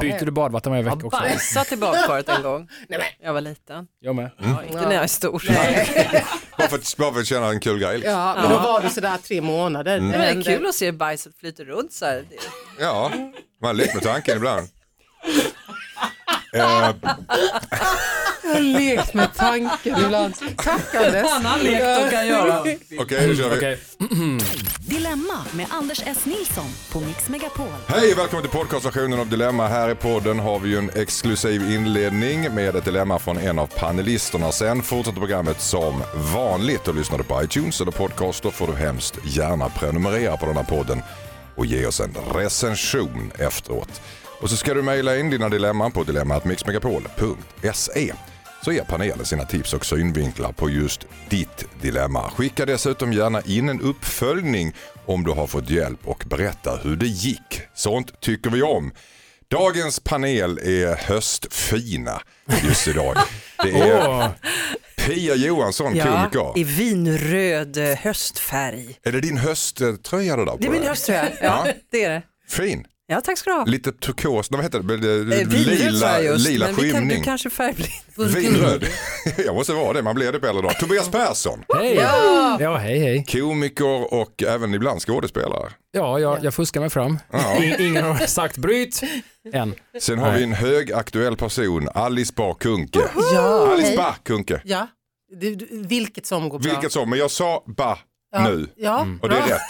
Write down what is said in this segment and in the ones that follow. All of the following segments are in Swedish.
Byter du badvatten varje Jag vecka också? bajsat i badkaret en gång. Jag var liten. Jag med. Ja, inte när jag är stor. Bara för, att- bara för att känna en kul grej. Liksom. Ja, men då var du sådär tre månader. Nej, men det är kul att se bajset flyta runt så här. Det- Ja, man har lekt med tanken ibland. Eh, Jag har lekt med tanken ibland. Tackandes. Annan lek de kan göra. Okej, då kör vi. Okej. Dilemma med Anders S. Nilsson på Mix Megapol. Hej, välkommen till podcastversionen av Dilemma. Här i podden har vi ju en exklusiv inledning med ett dilemma från en av panelisterna. Sen fortsätter programmet som vanligt och lyssnar du på iTunes eller podcaster får du hemskt gärna prenumerera på den här podden och ge oss en recension efteråt. Och så ska du mejla in dina dilemman på dilemmatmixmegapol.se så ger panelen sina tips och synvinklar på just ditt dilemma. Skicka dessutom gärna in en uppföljning om du har fått hjälp och berätta hur det gick. Sånt tycker vi om. Dagens panel är höstfina just idag. Det är Pia Johansson, Ja, komiker. i vinröd höstfärg. Är det din hösttröja det där på Det är min hösttröja. Ja, det är det. Fin. Ja, tack ska du ha. Lite turkos, vad heter det? Eh, Lila, just, lila men vi kan, skymning. du kanske är färgblind. Vinröd. Jag måste vara det, man blir det på äldre dagar. Tobias Persson, hej! Ja. hej hej. komiker och även ibland skådespelare. Ja, jag, jag fuskar mig fram. Ja. In, ingen har sagt bryt än. Sen har vi en högaktuell person, Alice Bah Kuhnke. Ja, Alice. Bah Kuhnke. Ja, du, du, vilket som går bra. Vilket som, men jag sa Bah ja. nu Ja, och det är bra. rätt.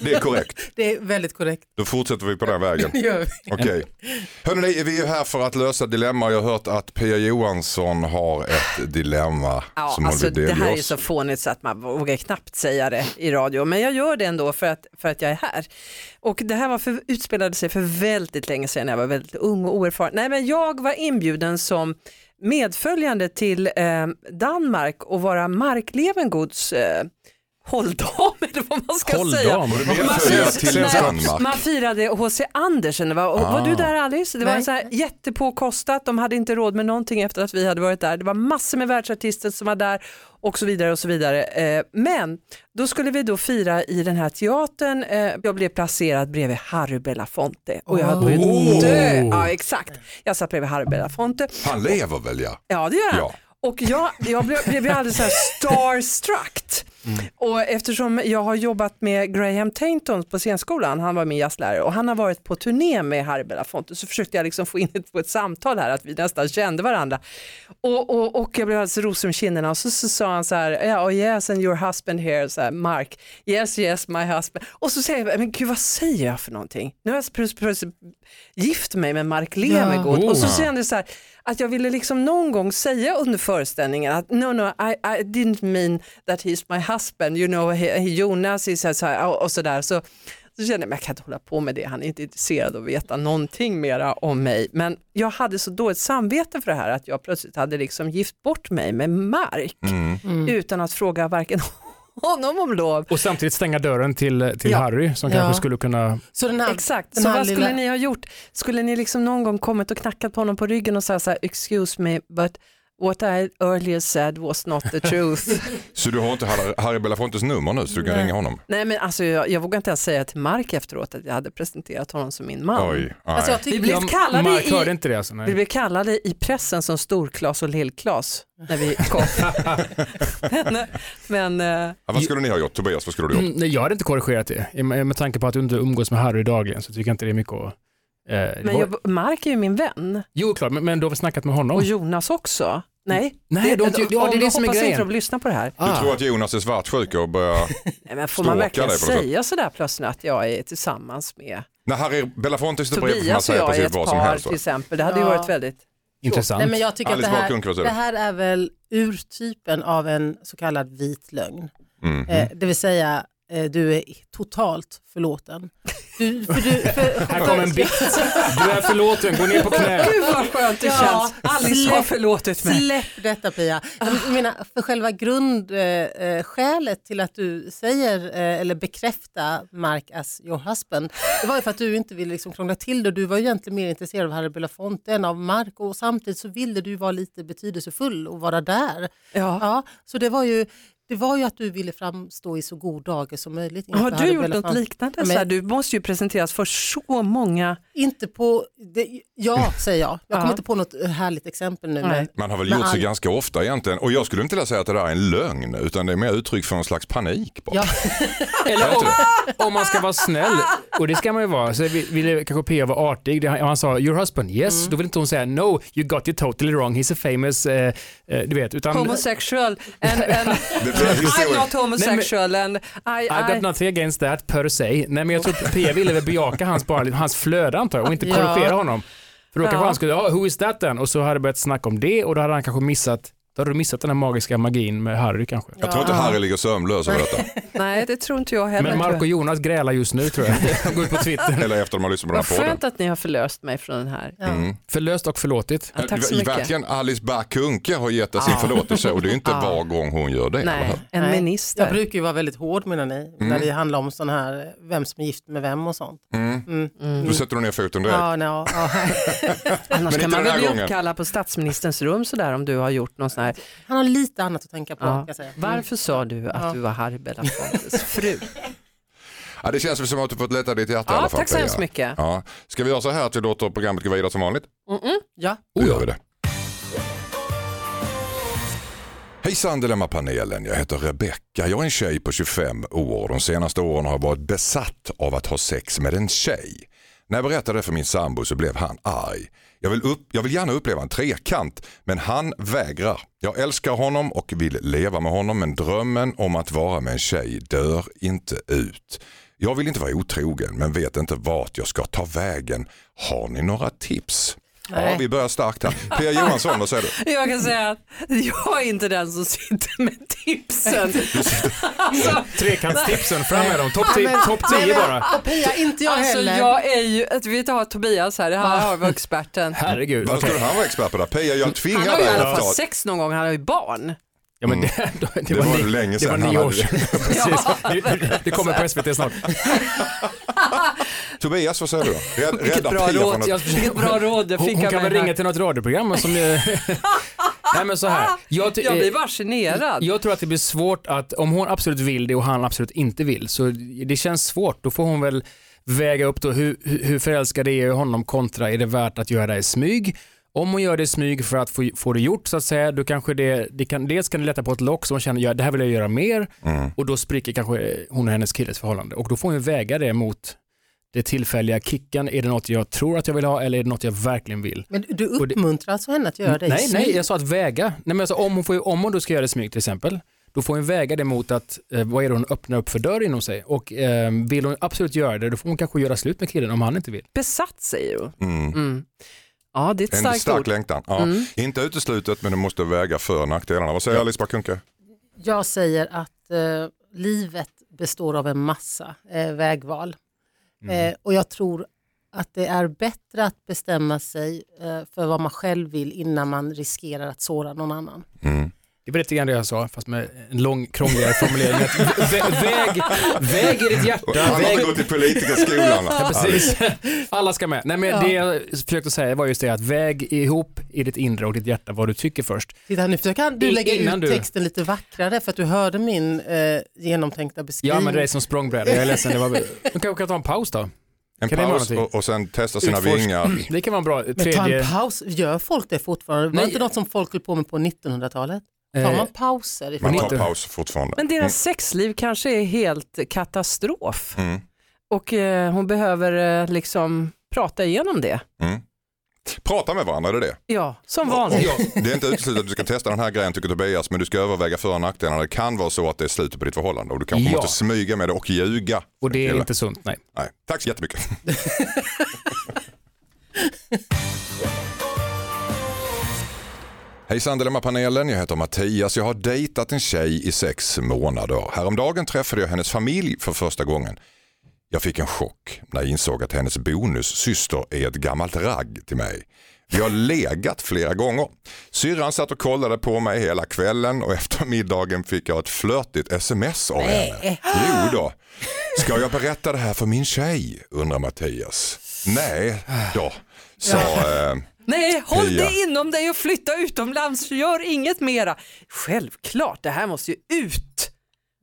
Det är korrekt. Det är väldigt korrekt. Då fortsätter vi på den vägen. Okej. Hörrni, vi är här för att lösa dilemma. Jag har hört att Pia Johansson har ett dilemma Ja, som alltså, det här är oss. så fånigt så att man vågar knappt säga det i radio, men jag gör det ändå för att, för att jag är här. Och det här var för, utspelade sig för väldigt länge sedan, jag var väldigt ung och oerfaren. Nej, men jag var inbjuden som medföljande till eh, Danmark och vara Mark-Levengods eh, hålldam eller vad man ska säga. Hålldam. Till Nej, Danmark? Man firade H.C. Andersen, var, och var Ah. du där Alice? Det var Nej. så här jättepåkostat, de hade inte råd med någonting efter att vi hade varit där. Det var massor med världsartister som var där och så vidare och så vidare. Eh, Men då skulle vi då fira i den här teatern, Eh, jag blev placerad bredvid Harry Belafonte och jag höll på Oh. att dö. Ja exakt, jag satt bredvid Harry Belafonte. Han lever väl ja? Ja det gör han. Ja. Och jag, jag blev, blev alldeles så här starstruck. Och eftersom jag har jobbat med Graham Tainton på scenskolan, han var min jazzlärare och han har varit på turné med Harry Belafonte så försökte jag liksom få in ett, på ett samtal här att vi nästan kände varandra. Och, och, och jag blev alldeles rosig om kinderna och så, så sa han så här, yeah, oh yes and your husband here, så här, Mark, yes yes my husband. Och så säger jag, men gud vad säger jag för någonting? Nu har jag gift mig med Mark Levengood och så Oh. kände jag så här, att jag ville liksom någon gång säga under föreställningen att no no I, I didn't mean that he's my husband, you know he, he, Jonas is så här, och, och sådär. Så, så kände jag, men jag kan inte hålla på med det, han är inte intresserad av att veta någonting mera om mig. Men jag hade så dåligt samvete för det här att jag plötsligt hade liksom gift bort mig med Mark Mm. utan att fråga varken honom om lov. Och samtidigt stänga dörren till, till Ja. Harry som Ja. kanske skulle kunna... Så den här, Exakt, den så här vad skulle lilla- ni ha gjort? Skulle ni liksom någon gång kommit och knackat på honom på ryggen och sagt så här, excuse me, but what I earlier said was not the truth. Så du har inte Harry- Belafontes nummer nu så du kan Nej. ringa honom? Nej men alltså jag, jag vågar inte ens säga till Mark efteråt att jag hade presenterat honom som min man. Oj. Alltså jag Vi blev kallade Mark hörde i, inte det alltså. vi blev kallade i pressen som Storklas och Lillklas när vi kom. men, men eh, ja, vad skulle ni ha gjort? Tobias, vad skulle du ha gjort? Mm, nej, jag hade inte korrigerat det. Med, med tanke på att du inte umgås med Harry dagligen så tycker jag inte det är mycket att... Eh, men jag, Mark är ju min vän Jo, klart, men, men du har väl snackat med honom? och Jonas också. Nej, Nej, de inte- ja, det är det som är hoppas inte grejen. de lyssnar på det här. Du tror att Jonas är svartsjuk och börjar... Nej, men får man verkligen säga sådär plötsligt att jag är tillsammans med När Harry Belafonte sitter bredvid får man Tobias och säga jag är precis ett vad som par helst. till exempel? Det hade ju Ja. varit väldigt... Intressant. nej, men jag tycker att det vad här, det här är väl urtypen av en så kallad vit lögn. Mm. Eh, det vill säga, du är totalt förlåten. Du, för du, för, Här kommer en bikt. Du är förlåten, gå ner på knä. Gud vad skönt det Ja, känns. Alice har släpp- förlåtit mig. Släpp detta Pia. Jag menar, för själva grundskälet eh, skälet till att du säger eh, eller bekräfta Mark as your husband, det var ju för att du inte ville liksom krångla till det. Du var ju egentligen mer intresserad av Harry Belafonte än av Mark och samtidigt så ville du vara lite betydelsefull och vara där. Ja. Ja, så det var ju det var ju att du ville framstå i så god dager som möjligt. Har du gjort något Belafonte. liknande? Så här, men- du måste ju presenteras för så många. Inte på, det, ja säger jag. Jag kommer inte på något härligt exempel nu. Men, Man har väl Men gjort sig all- ganska ofta egentligen. Och jag skulle inte vilja säga att det där är en lögn utan det är mer uttryck för en slags panik. Bara. ja, Eller om, om man ska vara snäll, och det ska man ju vara, så vill, vill kanske P.A. vara artig. Det- Han sa “your husband”, yes, Mm. då vill inte hon säga “no, you got it totally wrong, he's a famous”, eh, eh, du vet. Utan, Homosexual. And, and, I'm not homosexual. and I, I got I, nothing against that per se. Nej men jag tror P.A. ville väl bejaka hans, bara, hans flöde antar jag och inte Ja. korrigera honom. För då kanske Ja. han skulle, ja, who is that then? Och så hade det börjat snacka om det och då hade han kanske missat, då hade du missat den här magiska magin med Harry kanske. Jag tror inte Harry ligger sömnlös över detta. nej, det tror inte jag heller. Men Mark och Jonas grälar just nu tror jag. De går ut på Twitter. Eller efter de har lyssnat på den Vad här podden. skönt att ni har förlöst mig från den här. Mm. Förlöst och förlåtit. Ja, tack så mycket. Verkligen Alice Bah Kuhnke har gett sin Ja. förlåtelse och det är inte Ja. var gång hon gör det. Nej, en Nej. minister. jag brukar ju vara väldigt hård menar ni, Mm. när det handlar om sån här, vem som är gift med vem och sånt. Mm. Mm. Då sätter du ner foten direkt. Ja, nej, ja. Annars Men kan man väl bli uppkallad på statsministerns rum sådär om du har gjort någon sån här. Han har lite annat att tänka på. Ja. Kan jag säga. Mm. Varför sa du att Ja. du var Harry Belafontes fru? Ja, det känns som att du fått lätta ditt hjärta i alla Ja, fall. tack så hemskt mycket. Ja. Ska vi göra så här att vi låter programmet gå vidare som vanligt? Ja. Då gör vi det. Hejsan Dilemmapanelen, jag heter Rebecka. Jag är en tjej på 25 år. De senaste åren har jag varit besatt av att ha sex med en tjej. När jag berättade det för min sambo så blev han arg. Jag vill, upp, jag vill gärna uppleva en trekant men han vägrar. Jag älskar honom och vill leva med honom men drömmen om att vara med en tjej dör inte ut. Jag vill inte vara otrogen men vet inte vart jag ska ta vägen. Har ni några tips? Ja, vi börjar starkt här. Pia Johansson, vad säger du? Jag kan säga att jag är inte den som sitter med tipsen. alltså, Trekantstipsen, fram med dem. Topp 10 top 10 bara. Och Pia, inte jag alltså heller. jag är ju, vi tar Tobias här, det här har vi experten. Herregud. Vad okej. skulle han vara expert på det? Pia, jag Han tvingar har ju i dig alla att fall sex någon gång, han har ju barn. Ja, men det, det, Det var ni- länge Det sedan var han nio år sedan. Det, det, det kommer på SVT snart. Tobias, vad säger du? Rädd, Vilket rädda bra råd, att... jag, vilket bra råd jag Hon, fick hon av kan väl ringa till något radioprogram som... Nej men så här. Jag, Jag blir bara generad. jag tror att det blir svårt att, om hon absolut vill det och han absolut inte vill, så det känns svårt. Då får hon väl väga upp då hur, hur förälskad är jag i honom kontra är det värt att göra det i smyg? Om hon gör det i smyg för att få, få det gjort så att säga, då kanske det, det kan, dels kan det lätta på ett lock så hon känner ja, det här vill jag göra mer Mm. och då spricker kanske hon och hennes killes förhållande och då får hon ju väga det mot det tillfälliga kicken. Är det något jag tror att jag vill ha eller är det något jag verkligen vill? Men du Och det- uppmuntrar alltså henne att göra det i Nej, nej, smyg? jag sa att väga. Nej, men alltså, om, hon får, om hon då ska göra det i smyg till exempel, då får hon väga det mot att eh, vad är det hon öppnar upp för dörr inom sig och eh, vill hon absolut göra det, då får hon kanske göra slut med killen om han inte vill. Besatt säger du. Mm. Mm. Ja, det är ett En starkt stark ord. längtan. Ja. Mm. Inte uteslutet men du måste väga för och nackdelarna. Vad säger Alice Bah Kuhnke? Jag säger att eh, livet består av en massa eh, vägval. Mm. Eh, och jag tror att det är bättre att bestämma sig eh, för vad man själv vill innan man riskerar att såra någon annan. Mm. Det var lite grann det jag sa, fast med en lång krångligare formulering. Att vä- väg, väg i ditt hjärta. Han har Väg, gått i politikerskolan. Ja, precis. Alla ska med. Nej, men Det jag försökte säga var just det att väg ihop i ditt inre och ditt hjärta vad du tycker först. Titta, nu försöker du lägga innan ut du- texten lite vackrare för att du hörde min eh, genomtänkta beskrivning. Ja men det är som språngbräda, jag är ledsen. Det var... Du kanske kan ta en paus då? En Kan paus och, och sen testa sina Utforska. vingar. Det kan vara en bra Men ta tredje... en paus, gör folk det fortfarande? Var det inte något som folk höll på med på 1900-talet? Tar eh, man pauser? Man tar paus fortfarande. Men deras sexliv kanske är helt katastrof Mm. och eh, hon behöver eh, liksom prata igenom det. Mm. Prata med varandra, är det det? Ja, som vanligt. Ja, Det är inte uteslutet att du ska testa den här grejen tycker Tobias, men du ska överväga för och nackdelarna. Det kan vara så att det är slutet på ditt förhållande och du kanske Ja. måste smyga med det och ljuga. och det är inte sunt, nej. Nej. Tack så jättemycket. Hejsan Dilemmapanelen, jag heter Mattias. Jag har dejtat en tjej i sex månader. Häromdagen träffade jag hennes familj för första gången. Jag fick en chock när jag insåg att hennes bonussyster är ett gammalt ragg till mig. Vi har legat flera gånger. Syrran satt och kollade på mig hela kvällen och efter middagen fick jag ett flörtigt sms av henne. Jo då. Ska jag berätta det här för min tjej? undrar Mattias. Nej då, sa, eh, Nej, håll Pia. det inom dig och flytta utomlands, gör inget mera. Självklart, det här måste ju ut.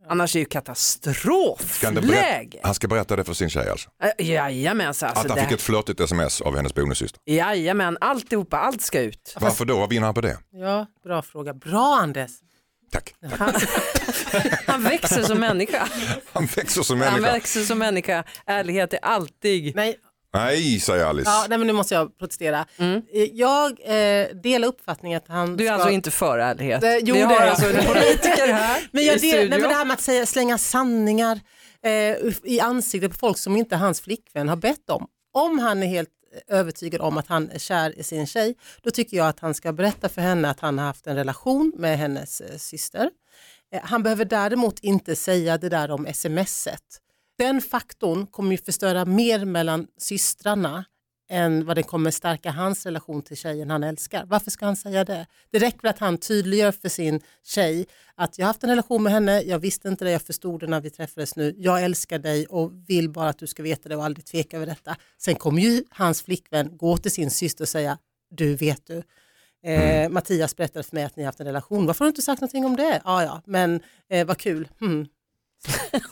Annars är det ju han, katastrofläge. han ska berätta det för sin tjej alltså? Äh, Jajamensan. Alltså att han det, fick ett flörtigt sms av hennes bonussyster. Jajamän, alltihopa, allt ska ut. Varför då? Vad vinner han på det? Ja, bra fråga. Bra Anders. Tack. Han växer som människa. Han växer som Han människa. växer som människa. Ärlighet är alltid... Nej, Nej, säger Alice. ja, nej men nu måste jag protestera. Mm. Eh, Jag eh, delar uppfattningen att han Du är ska... alltså inte för ärlighet? Det- jo, Vi det har är jag. alltså en politiker här Men i jag del, nej, men det här med att säga, slänga sanningar eh, i ansiktet på folk som inte hans flickvän har bett om. Om han är helt övertygad om att han är kär i sin tjej, då tycker jag att han ska berätta för henne att han har haft en relation med hennes eh, syster. Eh, han behöver däremot inte säga det där om smset. Den faktorn kommer ju förstöra mer mellan systrarna än vad det kommer stärka hans relation till tjejen han älskar. Varför ska han säga det? Det räcker väl att han tydliggör för sin tjej att jag har haft en relation med henne, jag visste inte det, jag förstod det när vi träffades nu, jag älskar dig och vill bara att du ska veta det och aldrig tveka över detta. Sen kommer ju hans flickvän gå till sin syster och säga, du vet du, eh, Mattias berättade för mig att ni har haft en relation, varför har du inte sagt någonting om det? Ja, ja, men eh, vad kul. Hmm.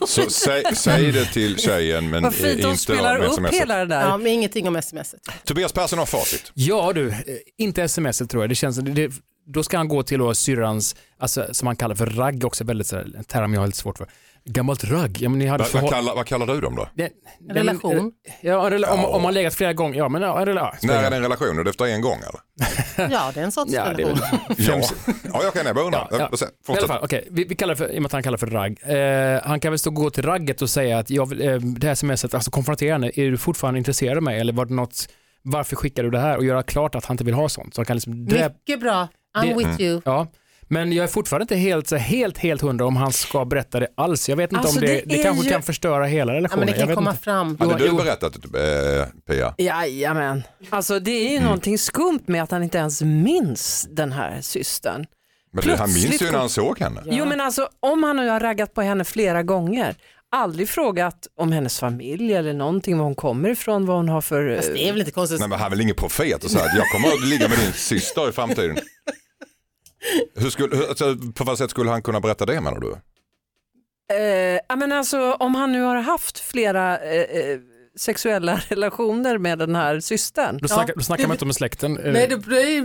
Så säg, säg det till tjejen men Vad fint inte de spelar med upp sms. hela det där. Ja, men ingenting om smset. Tobias Persson har facit. Ja du, eh, inte sms tror jag. Det känns, det, då ska han gå till då syrrans, alltså, som han kallar för ragg också, väldigt så här, en term jag har lite svårt för. Gammalt ragg, ja men ni hade Vad, vad, kallar, vad kallar du dem då? Det- En relation. Ja, en rela- om, Ja. om man legat flera gånger, ja men ja, en rela- När är det en relation? Är det efter en gång eller? Ja, det är en sorts Ja, det relation. Ja, ja jag kan undrar. Ja, ja. I alla Fortsätt. fall, okej, vi, vi kallar det för, i och med att han kallar det för ragg. Eh, han kan väl stå och gå till ragget och säga att jag, eh, det här smset, alltså konfrontera henne, är du fortfarande intresserad av mig eller var det något, varför skickar du det här och göra klart att han inte vill ha sånt. Så han kan liksom Mycket bra, I'm Det- with you. ja. Men jag är fortfarande inte helt, så helt, helt hundra om han ska berätta det alls. Jag vet inte Alltså, om det, det det, kanske ju- kan förstöra hela Ja, relationen. men det jag kan vet komma inte. fram. Hade du jo. berättat eh, Pia? Jajamän. Alltså det är ju Mm. någonting skumt med att han inte ens minns den här systern. Men det, han minns Plötsligt ju när han såg henne. Jo men alltså om han nu har raggat på henne flera gånger, aldrig frågat om hennes familj eller någonting, var hon kommer ifrån, vad hon har för... Fast det är väl inte konstigt. Nej, men han är väl ingen profet och säga att jag kommer att ligga med din syster i framtiden. Hur skulle, alltså, på vad sätt skulle han kunna berätta det menar du? Eh, men alltså, om han nu har haft flera eh, eh, sexuella relationer med den här systern. Då snackar, då snackar man inte om släkten. Nej, det,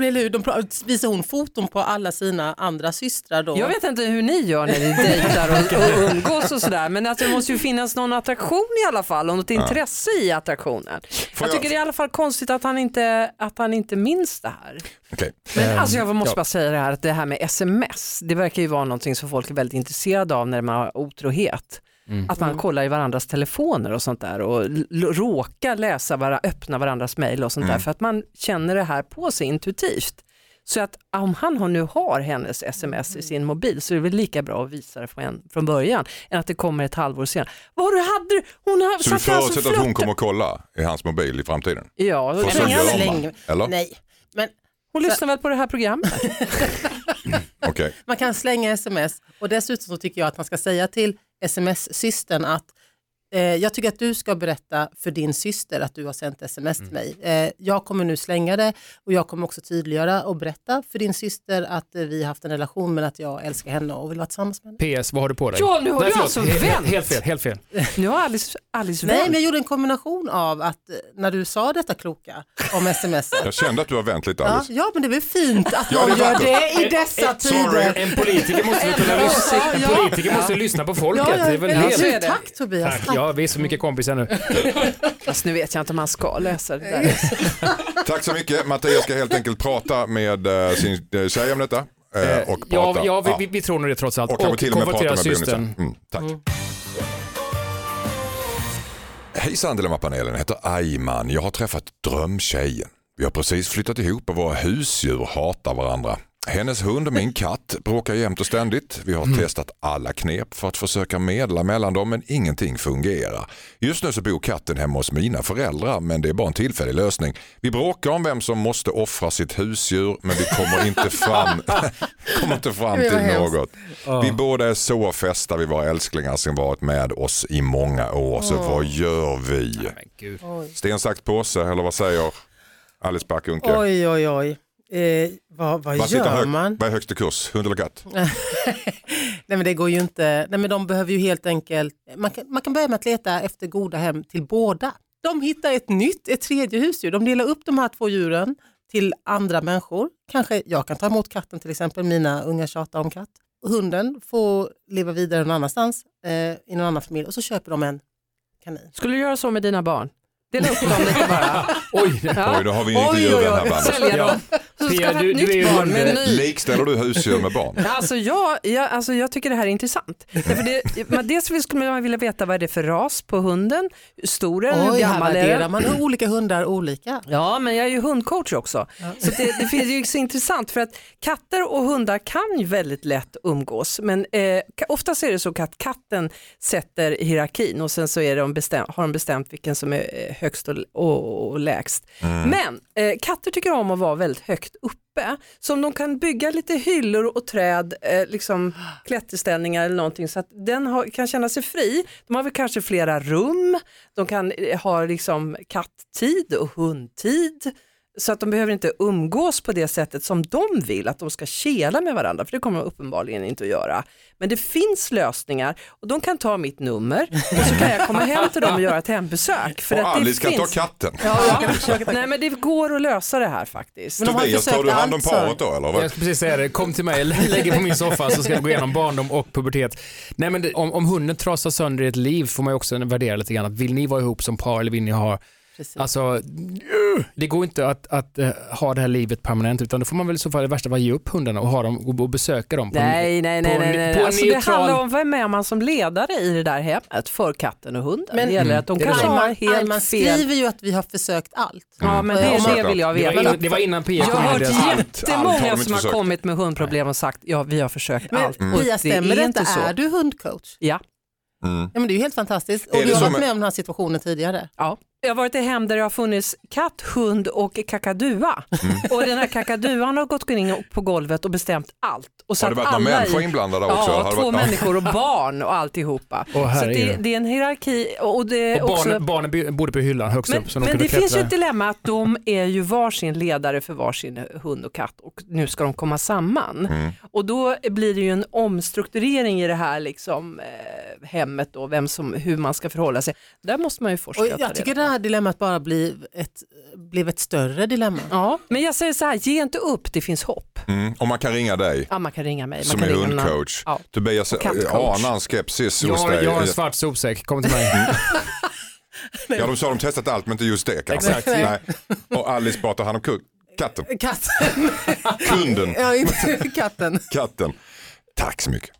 eller hur? de visar hon foton på alla sina andra systrar då? Jag vet inte hur ni gör när ni dejtar och, och umgås och sådär men att det måste ju finnas någon attraktion i alla fall och något intresse i attraktionen. Jag jag- tycker det är i alla fall konstigt att han inte, att han inte minns det här. Okej. Men alltså jag måste ja. bara säga det här att det här med sms, det verkar ju vara någonting som folk är väldigt intresserade av när man har otrohet. Mm. Att man kollar i varandras telefoner och sånt där och råkar läsa, vara, öppna varandras mejl och sånt där för att man känner det här på sig intuitivt. Så att om han nu har hennes sms i sin mobil så är det väl lika bra att visa det från, från början än att det kommer ett halvår senare. Vad du hade Hon har Så du alltså förutsätter att hon kommer att kolla i hans mobil i framtiden? Ja, För men så gör jag man, eller? Nej, men hon lyssnar väl på det här programmet? Okej. man kan slänga sms och dessutom så tycker jag att man ska säga till sms-systern att jag tycker att du ska berätta för din syster att du har sänt sms Mm. till mig. Eh, jag kommer nu slänga det och jag kommer också tydliggöra och berätta för din syster att eh, vi har haft en relation men att jag älskar henne och vill vara tillsammans med henne. PS, vad har du på dig? Ja, nu har Nej, du alltså vänt. Helt fel, helt fel. Nu har Alice, Alice Nej, vänt. men jag gjorde en kombination av att eh, när du sa detta kloka om sms. Jag kände att du har vänt lite Ja, Alice. ja, men det är väl fint att Ja, det någon är gör det i dessa tider. En politiker måste kunna lyssna, en Ja. politiker måste lyssna på folket. Ja, ja, det är väl helt... Tack Tobias. Tack, Tack. Ja vi är så mycket kompisar nu. Fast nu vet jag inte om man ska läsa det där. Tack så mycket. Mattias ska helt enkelt prata med eh, sin eh, tjej om detta. eh, och Ja, prata. ja vi, vi, vi tror nog det trots allt. Och kanske till och med prata med systern. Mm, tack. Hejsan Dilemmapanelen, jag heter Ayman. Jag har träffat drömtjejen. Vi har precis flyttat ihop och våra husdjur hatar varandra. Hennes hund och min katt bråkar jämt och ständigt. Vi har testat alla knep för att försöka medla mellan dem men ingenting fungerar. Just nu så bor katten hemma hos mina föräldrar men det är bara en tillfällig lösning. Vi bråkar om vem som måste offra sitt husdjur men vi kommer inte fram, kommer inte fram till något. Vi båda är så fästa vid våra älsklingar som varit med oss i många år. Så vad gör vi? Gud. Sten, sax, påse eller vad säger Alice Backunke. Oj, oj, oj. Eh, vad vad gör hög, man? vad är högst i kurs? Hund eller katt? Nej men det går ju inte. Nej men de behöver ju helt enkelt, man kan, man kan börja med att leta efter goda hem till båda. De hittar ett nytt, ett tredje husdjur. De delar upp de här två djuren till andra människor. Kanske jag kan ta emot katten till exempel, mina unga tjatar om katt. Hunden får leva vidare någon annanstans eh, i någon annan familj och så köper de en kanin. Skulle du göra så med dina barn? Dela upp dem lite bara. Oj, Oj, då har vi en intervju här oj. bandet. Så Pia, du- du är barn med ny. Likställer du husdjur med barn? Alltså jag, jag, alltså jag tycker det här är intressant. Därför det, man, dels skulle man vilja veta vad är det för ras på hunden, hur stor är den, hur gammal är den? man olika hundar olika. Ja, men jag är ju hundcoach också. Så det, det finns ju så intressant för att katter och hundar kan ju väldigt lätt umgås. Men eh, oftast är det så att katten sätter hierarkin och sen så är de bestäm, har de bestämt vilken som är eh, högst och, och, och lägst. Men eh, katter tycker om att vara väldigt högt uppe. som de kan bygga lite hyllor och träd, eh, liksom klätterställningar eller någonting så att den har, kan känna sig fri. De har väl kanske flera rum, de kan eh, ha liksom katttid och hundtid. Så att de behöver inte umgås på det sättet som de vill, att de ska kela med varandra, för det kommer de uppenbarligen inte att göra. Men det finns lösningar och de kan ta mitt nummer och så kan jag komma hem till dem och göra ett hembesök. För Och att det Alice kan ta finns... katten. Ja, Nej men det går att lösa det här faktiskt. Men de har Tobias, tar du hand om paret då eller? Jag Vad? ska precis säga det, kom till mig, lägger på min soffa så ska jag gå igenom barndom och pubertet. Nej men det, om, om hunden trasar sönder ett liv får man ju också värdera lite grann. Att vill ni vara ihop som par eller vill ni ha, Precis. alltså det går inte att, att eh, ha det här livet permanent utan då får man väl i så fall i värsta fall ge upp hundarna och ha dem och, besöka dem. På en- Nej, nej, nej. på nej, nej. på Alltså, det neutral- handlar om vem är man som ledare i det där hemmet för katten och hunden. Men- det gäller att de Mm, det är kanske det. har helt fel. skriver ju att vi har försökt allt. Ja, men det, Mm. det vill jag Det var, veta. innan, det var innan Pia Jag kom har in i hört har jättemånga de som har kommit med hundproblem och sagt ja, vi har försökt Men allt. Mm. Och Pia, det stämmer är detta? inte så. Är du hundcoach? Ja. Mm. Ja, men det är ju helt fantastiskt. Och du det har varit med om den här situationen tidigare. Ja. Jag har varit i hem där det har funnits katt, hund och kakadua. Mm. Och den här kakaduan har gått in på golvet och bestämt allt. Och Har det varit människa i- inblandad också? Ja, två varit- människor och barn och alltihopa. Åh, så det, det är en hierarki och det är Och också... barn, barnen bodde på hyllan högst Men, upp så de men det finns ju ett dilemma att de är ju varsin ledare för varsin hund och katt och nu ska de komma samman. Mm. Och då blir det ju en omstrukturering i det här liksom, eh, hemmet och vem som, hur man ska förhålla sig. Där måste man ju forska. Och jag tycker. Det här dilemmat bara blir ett, blev ett större dilemma. Ja, men jag säger så här, ge inte upp, det finns hopp. Mm. Och man kan ringa dig Ja, man kan ringa mig. Man som kan är ringa hundcoach. Ja. Tobias, kattcoach. anar en skepsis hos Jag, har- dig? jag har en svart sopsäck, kom till mig. Ja, de sa de testat allt men inte just det kanske. Exakt. Nej. Och Alice bara tar hand om katten, Katten. kunden, ja, inte katten. katten. Tack så mycket.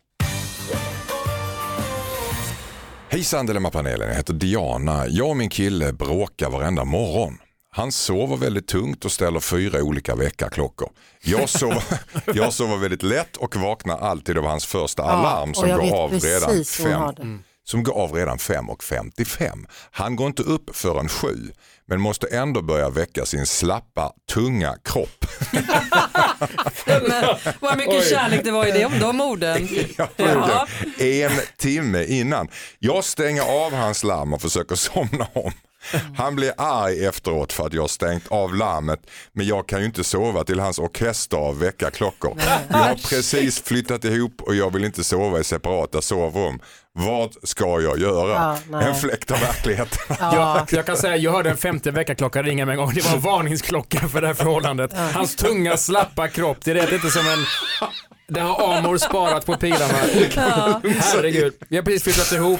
Hejsan Dilemmapanelen, jag heter Diana. Jag och min kille bråkar varenda morgon. Han sover väldigt tungt och ställer fyra olika väckarklockor. Jag sover, jag sover väldigt lätt och vaknar alltid av hans första alarm och som går av redan fem som går av redan 5.55. Han går inte upp förrän 7 men måste ändå börja väcka sin slappa, tunga kropp. Men vad mycket kärlek det var i det, de orden. Ja. En timme innan. Jag stänger av hans larm och försöker somna om. Han blir arg efteråt för att jag har stängt av larmet men jag kan ju inte sova till hans orkester av väckarklockor. Vi har precis flyttat ihop och jag vill inte sova i separata sovrum. Vad ska jag göra? Ja, en fläkt av verkligheten. Ja. Jag, jag kan säga, jag hörde en femte väckarklocka ringa mig en gång. Det var en varningsklocka för det här förhållandet. Hans tunga, slappa kropp, det är inte som en... Det har Amor sparat på pilarna. Herregud, vi har precis flyttat ihop.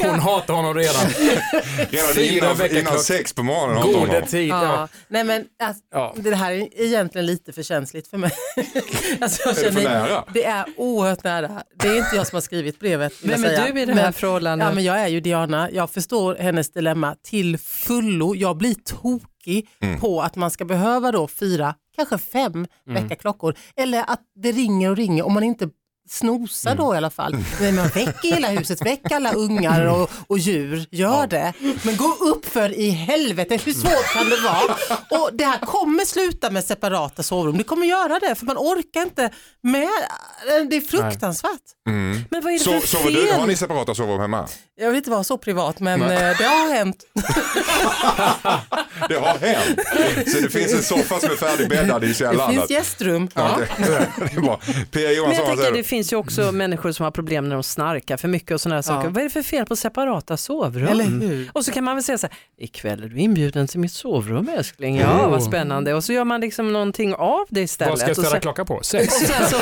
Hon hatar honom redan. Redan Fyra innan, väckarklockor. innan sex på morgonen. inte Gode honom. tid. Ja. Ja. Nej, men, alltså, Ja. Det här är egentligen lite för känsligt för mig. alltså, jag Är det för nära? Det är oerhört nära. Det är inte jag som har skrivit brevet. Vem är du i det här Men- förhållandet? Ja, men jag är ju Diana. Jag förstår hennes dilemma till fullo. Jag blir tokig Mm. på att man ska behöva då fyra, kanske fem väckarklockor. Eller att det ringer och ringer om man inte snosar då i alla fall. Men man väcker hela huset, väck alla ungar och, och djur, gör det. Men gå upp för i helvete, hur svårt kan det vara? Och det här kommer sluta med separata sovrum, det kommer göra det för man orkar inte med, det är fruktansvärt. Men vad är det Så, för sover du, har fel? ni separata sovrum hemma? Jag vill inte vara så privat men eh, det har hänt. det har hänt. Så det finns en soffa som är färdigbäddad i Det källaren. finns gästrum. Ja, Ja. det, det är bra. Pia Johansson, vad säger det du? Finns ju också människor som har problem när de snarkar för mycket och sådana här saker. Vad är det för fel på separata sovrum? Eller hur? Och så kan man väl säga så här, ikväll är du inbjuden till mitt sovrum älskling. Ja, vad spännande. Och så gör man liksom någonting av det istället. Vad ska jag ställa sen- klocka på? Sex? så,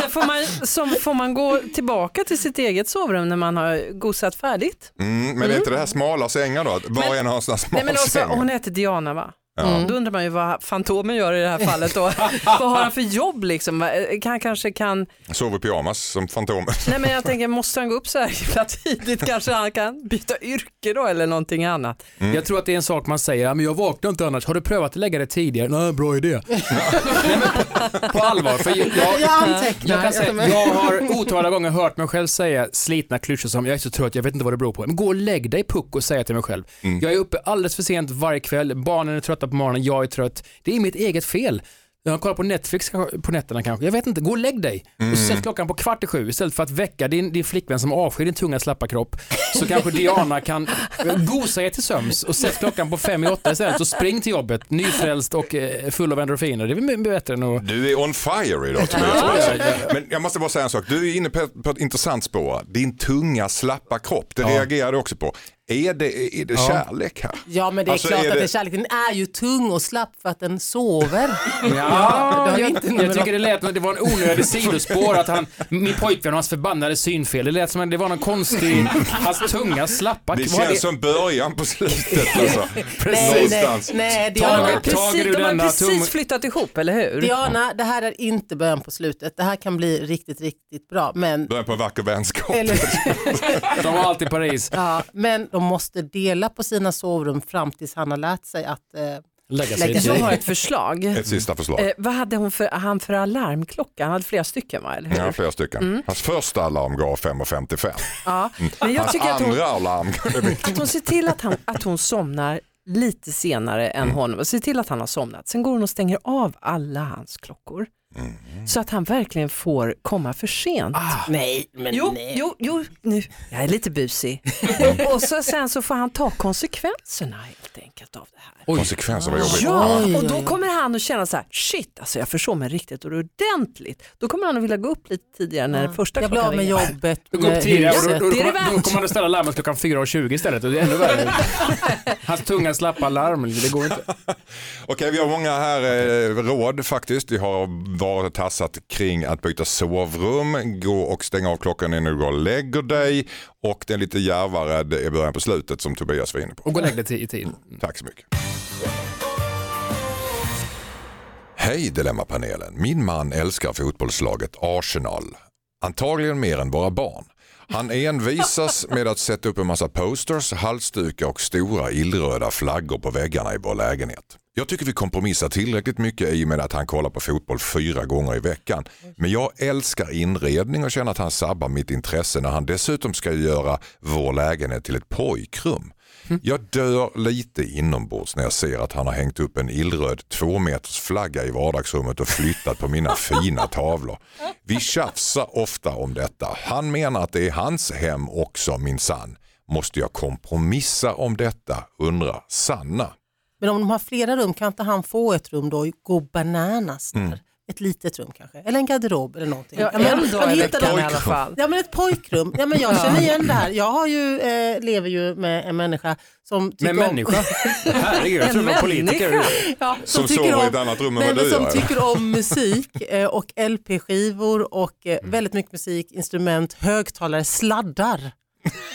sen får man, så får man gå tillbaka till sitt eget sovrum när man har gosat färdigt. Mm, men är inte det här smala sängar då? Att Var och en har en sån här smal Nej, men också, säng. hon heter Diana va? Då undrar man ju vad Fantomen gör i det här fallet då. vad har han för jobb liksom? Kan, han kanske kan, Sover i pyjamas som Fantomen. nej men jag tänker måste han gå upp så här himla tidigt kanske han kan byta yrke då eller någonting annat. Jag tror att det är en sak man säger, "Ja, men jag vaknar inte annars. Har du prövat att lägga det tidigare? Nej, bra idé. Nej, men på, på allvar, för jag, jag, Jag antecknar. jag, kan säga, jag har otaliga gånger hört mig själv säga slitna klyschor som jag är så trött, jag vet inte vad det beror på. Men gå och lägg dig puck och säga till mig själv. Jag är uppe alldeles för sent varje kväll, barnen är trötta på morgonen, jag är trött. Det är mitt eget fel. Jag kollar på Netflix på nätterna kanske. Jag vet inte, gå och lägg dig. Och sätt klockan på kvart i sju istället för att väcka din, din flickvän som avskyr din tunga slappa kropp. Så kanske Diana kan gosa er till söms och sätt klockan på fem i åtta istället och spring till jobbet nyfrälst och eh, full av endorfiner. Det är väl bättre än att... Du är on fire idag Tobias. Men jag måste bara säga en sak. Du är inne på, på ett intressant spår. Din tunga slappa kropp, det reagerade jag också på. Är det, är det kärlek här? Ja men det är Alltså, klart är att det- det är kärlek. Den är ju tung och slapp för att den sover. Ja, det har jag, inte jag tycker det lät det var en onödig sidospår att han, min pojkvän och hans förbannade synfel, det lät som att det var någon konstig, hans tunga slappa Det känns som början på slutet alltså. nej, nej, nej, Tage- Diana, Precis, du de har precis tum- flyttat ihop, eller hur? Diana, det här är inte början på slutet. Det här kan bli riktigt, riktigt bra. Men, Början på en vacker vänskap. eller, De var alltid i Paris. ja, men de måste dela på sina sovrum fram tills han har lärt sig att eh, Lägga sig Lägga sig. Jag har ett förslag. Ett sista förslag. Eh, vad hade hon för, han för alarmklocka? Han hade flera stycken va? Eller hur? Ja, flera stycken. Hans första alarm gav 5.55. Ja. Men jag Hans tycker att hon, andra alarm att hon ser till att, han, att hon somnar lite senare än honom. Se till att han har somnat. Sen går hon och stänger av alla hans klockor. Så att han verkligen får komma för sent. nej, men Jo, nej. jo, jo, nu. Jag är lite busig. och så, sen så får han ta konsekvenserna helt enkelt av det här. Konsekvenser var jobbigt. Ja, Oj, och då oj, kommer han att känna så här, shit, alltså jag försov mig riktigt ordentligt. Då kommer han att vilja gå upp lite tidigare när första Jag blir klockan av med ringer. jobbet, Då går upp tidigare och då, då, då, Det är det kommer, då kommer han att ställa larmet klockan 4.20 istället och det är ännu värre. Hans tunga slappa larm, det går inte. Okej, vi har många här eh, råd faktiskt. Vi har varit och tassat kring att byta sovrum, gå och stänga av klockan innan du går och lägger dig och den lite djärvare är början på slutet som Tobias var inne på. Och gå och lägg dig i tid. Tack så mycket. Hej Dilemmapanelen. Min man älskar fotbollslaget Arsenal. Antagligen mer än våra barn. Han envisas med att sätta upp en massa posters, halsdukar och stora illröda flaggor på väggarna i vår lägenhet. Jag tycker vi kompromissar tillräckligt mycket i och med att han kollar på fotboll fyra gånger i veckan. Men jag älskar inredning och känner att han sabbar mitt intresse när han dessutom ska göra vår lägenhet till ett pojkrum. Jag dör lite inombords när jag ser att han har hängt upp en illröd tvåmetersflagga flagga i vardagsrummet och flyttat på mina fina tavlor. Vi tjafsar ofta om detta. Han menar att det är hans hem också minsann. Måste jag kompromissa om detta? undrar Sanna. Men om de har flera rum kan inte han få ett rum då och gå bananas där? Mm. Ett litet rum kanske, eller en garderob eller någonting. Ja, men, en dag han i hittar veckan dem- i alla fall. Ja men ett pojkrum, ja, men jag känner igen det här. Jag har ju, eh, lever ju med en människa som tycker Men om... människa, herregud, jag tror det var politiker. Ja, Som tycker sover i om- ett annat rum än vad men du som gör, tycker om musik eh, och LP-skivor och eh, väldigt mycket musik, instrument, högtalare, sladdar.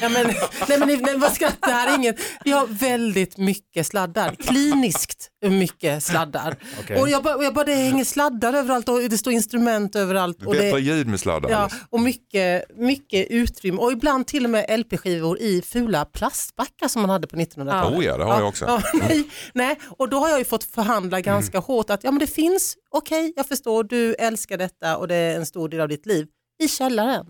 Ja, men, nej men, nej, vad skrattar, det här är inget. Vi har väldigt mycket sladdar, kliniskt mycket sladdar. Okej. Och jag bara, och jag bara, det hänger sladdar överallt och det står instrument överallt. Och det, ljud med sladdar. Ja, och mycket, mycket utrymme och ibland till och med LP-skivor i fula plastbackar som man hade på 1900-talet. Oh ja, det har jag också. Ja, nej, nej, och då har jag ju fått förhandla ganska hårt att ja men det finns, okej jag förstår, du älskar detta och det är en stor del av ditt liv, i källaren.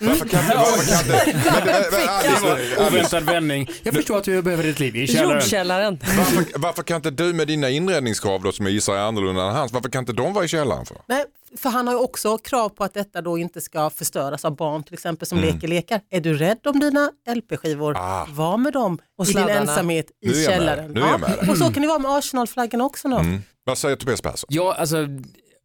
Varför kan inte... Varför kan inte men, men, men, Alice, Alice, Oväntad vändning. Jag förstår att du behöver ditt liv i källaren. Jordkällaren. varför, varför kan inte du med dina inredningskrav då, som jag gissar är annorlunda än hans, varför kan inte de vara i källaren för? Nej, För han har ju också krav på att detta då inte ska förstöras av barn till exempel som leker lekar. Är du rädd om dina LP-skivor, Ah. var med dem Och i din sladdarna. ensamhet Nu är i jag med. källaren. Nu är jag med dig. Och så kan det vara med Arsenal-flaggan också. Då. Mm. Vad säger Tobias Persson? Ja, alltså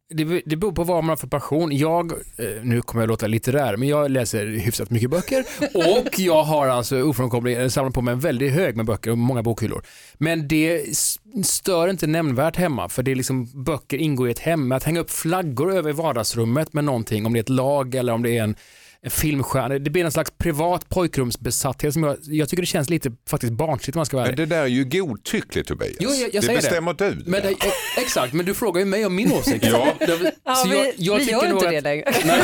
det, det beror på vad man har för passion. Jag, eh, nu kommer jag låta litterär, men jag läser hyfsat mycket böcker och jag har alltså ofrånkomligen samlat på mig en väldigt hög med böcker och många bokhyllor. Men det stör inte nämnvärt hemma för det är liksom böcker ingår i ett hem. Att hänga upp flaggor över vardagsrummet med någonting, om det är ett lag eller om det är en en filmstjärna. Det blir en slags privat pojkrumsbesatthet som jag, jag tycker det känns lite faktiskt barnsligt om man ska vara Men det där är ju godtyckligt Tobias. Jo, jag- jag det säger det. bestämmer du. Men det, exakt, men du frågar ju mig om min åsikt. Ja. Ja, Så vi, jag- jag vi tycker gör inte att- det längre. Nej.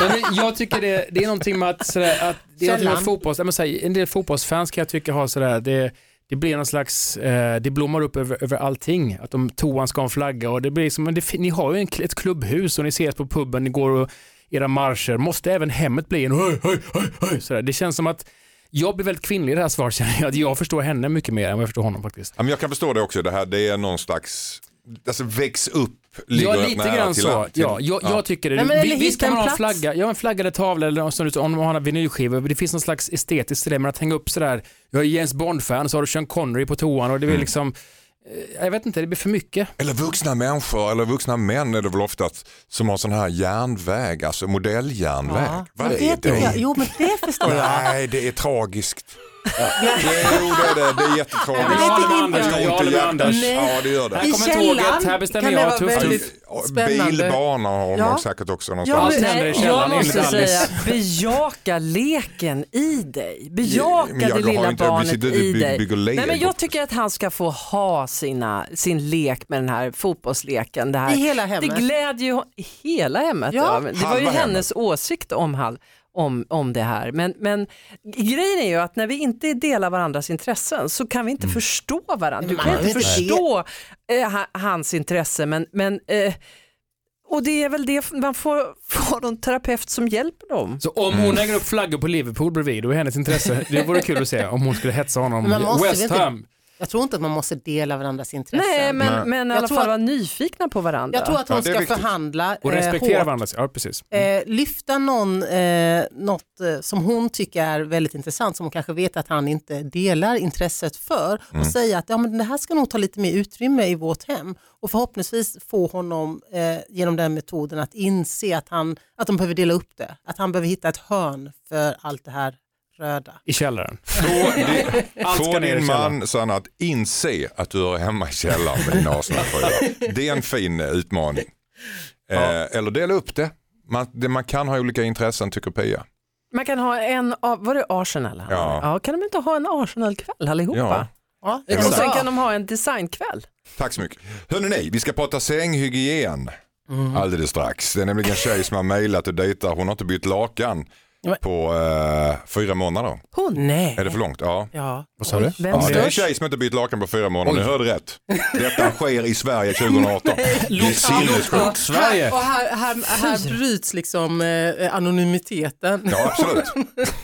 Nej, men jag tycker det, det är någonting med att, sådär, att det är med fotbolls, nej, men, såhär, en del fotbollsfans kan jag tycka har sådär, det, det blir någon slags, eh, det blommar upp över, över allting. Att de toan ska ha en flagga och det blir liksom, men det, ni har ju en, ett klubbhus och ni ses på puben, ni går och era marscher, måste även hemmet bli en höj, höj, höj, höj, sådär. Det känns som att jag blir väldigt kvinnlig i det här svaret känner jag, jag förstår henne mycket mer än vad jag förstår honom faktiskt. Ja, men jag kan förstå det också, det här det är någon slags, alltså väx upp ligger Ja, lite grann till så. till- Ja, jag, jag tycker det. Nej, Vi- Visst kan man en ha en flagga, ja, en flagga eller tavla eller något sånt, om man har en vinylskiva. Det finns någon slags estetiskt i det, men att hänga upp sådär, jag är James Bond-fan, så har du Sean Connery på toan och det blir liksom, eh, jag vet inte, det blir för mycket. Eller vuxna människor, eller vuxna män är det väl oftast som har sån här järnväg, alltså modelljärnväg. Vad Men är det, jag, det? jo men det förstår jag. Nej, det är tragiskt. Jo, det är det. Det är jättetragiskt. Jag håller med inte. Anders, jag håller med. Ja, det gör det. Här kommer tåget, här bestämmer kan jag, tufft. Bilbanor har Ja. man säkert också Ja, någonstans. Allt men, jag måste säga, bejaka leken i dig. Bejaka Men jag det lilla inte- barnet i dig. bygger lego. Nej, men jag tycker att han ska få ha sina, sin lek med den här fotbollsleken. Det, här. I hela hemmet. det glädjer ju hela hemmet. Ja. Ja. Det var ju Halva hennes åsikt om, hal- om, om det här. Men, men grejen är ju att när vi inte delar varandras intressen så kan vi inte Mm. förstå varandra. Du kan inte förstå eh, ha- hans intresse men, men eh, och det är väl det man får få någon terapeut som hjälper dem. Så om hon lägger upp flaggor på Liverpool bredvid, då är hennes intresse, det vore kul att se om hon skulle hetsa honom. West Ham. Jag tror inte att man måste dela varandras intressen. Nej, men, Nej. men i Jag alla tror fall att- vara nyfikna på varandra. Jag tror att hon Ja, ska viktigt. förhandla Och eh, respektera hårt. varandras, ja precis. Eh, lyfta någon, eh, något eh, som hon tycker är väldigt intressant, som hon kanske vet att han inte delar intresset för och säga att ja, men det här ska nog ta lite mer utrymme i vårt hem och förhoppningsvis få honom eh, genom den metoden att inse att, han, att de behöver dela upp det, att han behöver hitta ett hörn för allt det här röda. I källaren. Få, din, få man Sanna att inse att du hör hemma i källaren med din Arsenal-tröja. Det är en fin eh, utmaning. Eh, eller dela upp det. Man, det. man kan ha olika intressen tycker Pia. Man kan ha en, var det Arsenal? Ja. ja. Kan de inte ha en Arsenal-kväll allihopa? Ja. Ja, Och sen kan de ha en designkväll. Tack så mycket. Hörrni, ni, vi ska prata sänghygien alldeles strax. Det är nämligen en tjej som har mejlat och dejtar. Hon har inte bytt lakan Ja. På eh, fyra månader. Hon? Nej. Är det för långt? Ja. Ja. Vad sa du? Vem Ja, det är en tjej som inte bytt lakan på fyra månader. Oj. Ni hörde rätt. Detta sker i Sverige 2018. Det är sinnessjukt. Sverige. Och här, här, här bryts liksom eh, anonymiteten. Ja, absolut.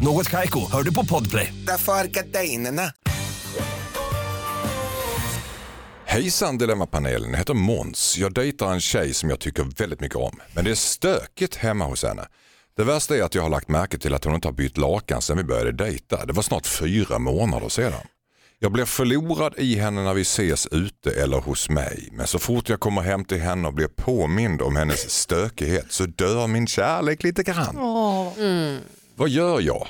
Något Kaiko, hör du på Podplay. Därför är gardinerna. Hejsan Dilemmapanelen, jag heter Måns. Jag dejtar en tjej som jag tycker väldigt mycket om. Men det är stökigt hemma hos henne. Det värsta är att jag har lagt märke till att hon inte har bytt lakan sedan vi började dejta. Det var snart fyra månader sedan. Jag blir förlorad i henne när vi ses ute eller hos mig. Men så fort jag kommer hem till henne och blir påmind om hennes stökighet så dör min kärlek lite grann. Vad gör jag?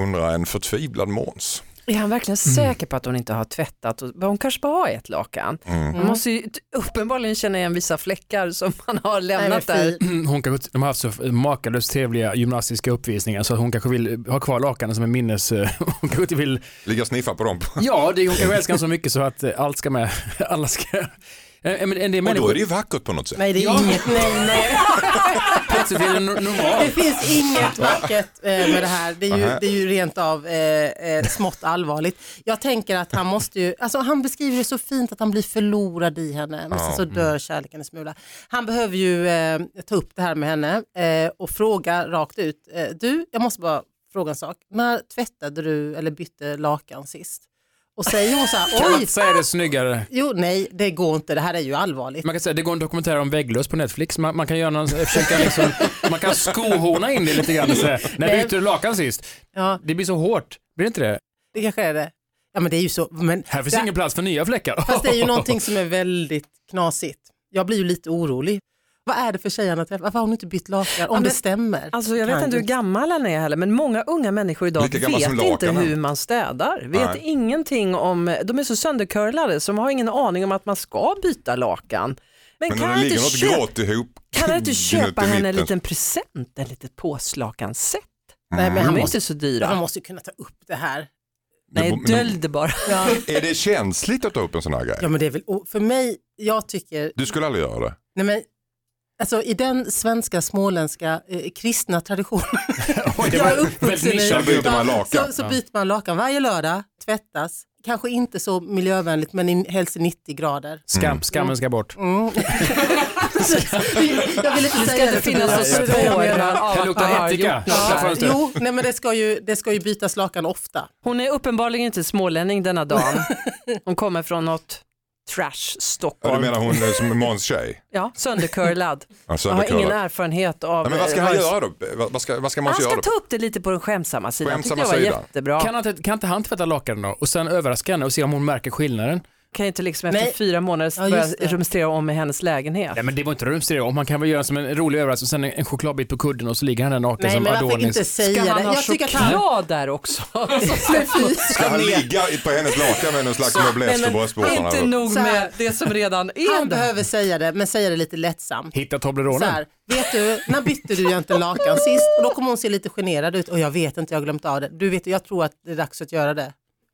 Undrar en förtvivlad Måns. Är han verkligen säker på att hon inte har tvättat? Hon kanske bara har ett lakan. Man måste ju uppenbarligen känna igen vissa fläckar som man har lämnat där. Hon kanske, de har haft så makalöst trevliga gymnastiska uppvisningar så hon kanske vill ha kvar lakanen som en minnes... Hon kanske inte vill... Ligga och sniffa på dem. Ja, det, hon kanske älskar så mycket så att eh, allt ska med. Alla ska... Eh, men En del Och då är det ju vackert på något sätt. Nej, det är inget, nej, nej. Plötsligt är det no- Det normalt. finns inget vackert eh, med det här. Det är ju, det är ju rent av eh, eh, smått allvarligt. Jag tänker att han måste ju, alltså han beskriver det så fint att han blir förlorad i henne, men sen så dör kärleken en smula. Han behöver ju eh, ta upp det här med henne eh, och fråga rakt ut. Eh, du, jag måste bara fråga en sak. När tvättade du eller bytte lakan sist? Och säger hon så Kan här, man oj, inte säga det snyggare? jo nej det går inte, det här är ju allvarligt. Man kan säga det går en dokumentär om vägglöss på Netflix. Man, man kan göra någon, försöka liksom, man kan skohorna in det lite grann och säga, när Nej. bytte du lakan sist? Ja, Det blir så hårt, blir det inte det? det kanske är det. Ja men det är ju så, men Här finns det- ingen plats för nya fläckar. Fast det är ju någonting som är väldigt knasigt. Jag blir ju lite orolig. Vad är det för tjej han har träffat? Varför har hon inte bytt lakan? Om men- det stämmer. Alltså jag vet inte hur gammal han är heller, men många unga människor idag vet inte hur man städar. Vet Nej. ingenting om, de är så söndercurlade så de har ingen aning om att man ska byta lakan. Men, Men kan han det inte köpa, ihop. kan han inte köpa henne en liten present, en litet påslakanset? Nej, men han är måste, inte så han dyra. måste ju kunna ta upp det här. Nej, Men- dölj det bara. Ja, Är det känsligt att ta upp en sån här grej? ja men det är väl, för mig, jag tycker, Du skulle aldrig göra det? nej men, alltså i den svenska småländska eh, kristna traditionen, Oj, jag är uppvuxen i. Där byter man lakan. så, så byter man lakan varje lördag, tvättas, kanske inte så miljövänligt men helst i 90 grader. Skam, skammen ska bort. Mm. jag vill inte Det ska säga inte det finnas det- något det- det- spår av luktar ättika. Ja, jo, nej, men det ska, ju, det ska ju bytas lakan ofta. Hon är uppenbarligen inte smålänning denna dagen. Hon kommer från något trash Ja, du Stockholm. menar hon är som Måns tjej? Ja, söndercurlad. Alltså, Jag har ingen erfarenhet av... Ja, men vad ska eh, han vare sig- göra då? Vad- Vad ska, vad ska Måns Han göra ska då? ta upp det lite på den skämsamma sidan. Skämsamma jag var sidan. jättebra. Kan, han, inte- kan inte han tvätta lakanen då och sen överraska henne och se om hon märker skillnaden? Kan inte liksom efter Nej. fyra månader Ja, börja just det. rumstera om i hennes lägenhet. Nej men det var inte rumstera om, man kan väl göra som en rolig överraskning och sen en, en chokladbit på kudden och så ligger han där naken Nej, som men varför Adonis. inte säga Ska han det? ha Jag tycker att han... choklad där också? Ska han ligga på hennes lakan med någon slags Nej, för men bröstbåtarna? inte nog Så här. med det som redan är Han där. behöver säga det, men säga det lite lättsamt. Hitta Så Tobleronen. här, vet du, när bytte du egentligen lakan sist? Och då kommer hon se lite generad ut och jag vet inte, jag har glömt av det. Du vet, jag tror att det är dags att göra det.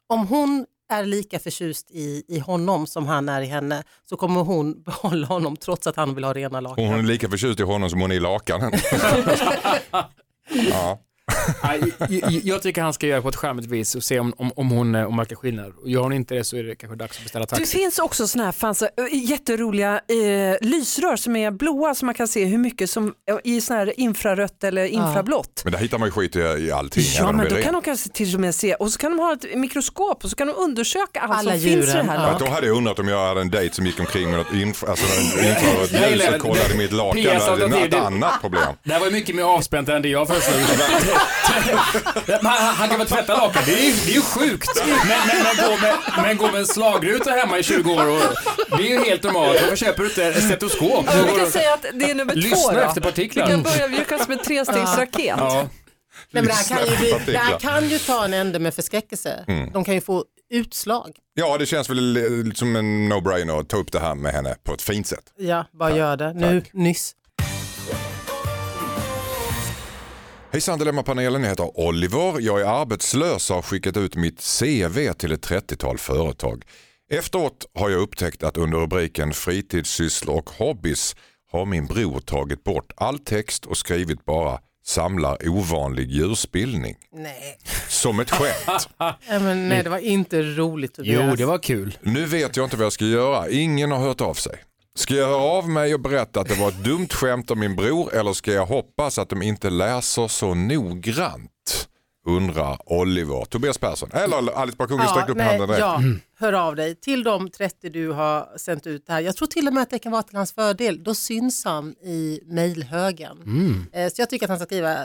Om hon är lika förtjust i, i honom som han är i henne så kommer hon behålla honom trots att han vill ha rena lakan. Hon är lika förtjust i honom som hon är i lakanen. ja. Jag, tycker han ska göra på ett charmigt vis och se om, om, om hon eh, om märker skillnad. Och gör hon inte det så är det kanske dags att beställa Det taxi. finns också såna här fanns, jätteroliga eh, lysrör som är blåa så man kan se hur mycket som eh, i såna här infrarött eller infrablått. Men där hittar man ju skit i, i allting. Ja men det då kan de kanske till och med se och så kan de ha ett mikroskop och så kan de undersöka allt Alla som finns i det djuren, här ja. Då hade jag undrat om jag hade en dejt som gick omkring med något inf- alltså en infrarött ljus det. och kollade mitt lakan. Det är ett det- annat problem. Det här var mycket mer avspänt än det jag föreslog. Han, han kan väl tvätta lakan? Det är ju, det är ju sjukt. Men, men, men, gå med, men gå med en slagruta hemma i 20 år, och, det är ju helt normalt. Varför köper du inte ett stetoskop? Ja, vi kan säga att det är nummer Lyssna två då. efter partiklar. Vi kan börja mjuka som en trestegsraket. Ja. Nej, men det, här kan ju, bli- det här kan ju ta en ände med förskräckelse. De kan ju få utslag. Ja, det känns väl som en no-brainer att ta upp det här med henne på ett fint sätt. Ja, bara gör det. Nu, nyss. Hejsan Dilemmapanelen, jag heter Oliver. Jag är arbetslös och har skickat ut mitt CV till ett 30-tal företag. Efteråt har jag upptäckt att under rubriken fritidssysslor och hobbys har min bror tagit bort all text och skrivit bara samlar ovanlig djurspillning. Nej. Som ett skämt. Ja, men, nej, det var inte roligt Tobias. Jo, det var kul. Nu vet jag inte vad jag ska göra. Ingen har hört av sig. Ska jag höra av mig och berätta att det var ett dumt skämt av min bror eller ska jag hoppas att de inte läser så noggrant? Undrar Oliver. Tobias Persson. Eller Alice Bah Kuhnke sträckte upp nej, handen direkt. ja, hör av dig till de 30 du har sänt ut här. Jag tror till och med att det kan vara till hans fördel. Då syns han i mejlhögen. Mm. Eh, Så jag tycker att han ska skriva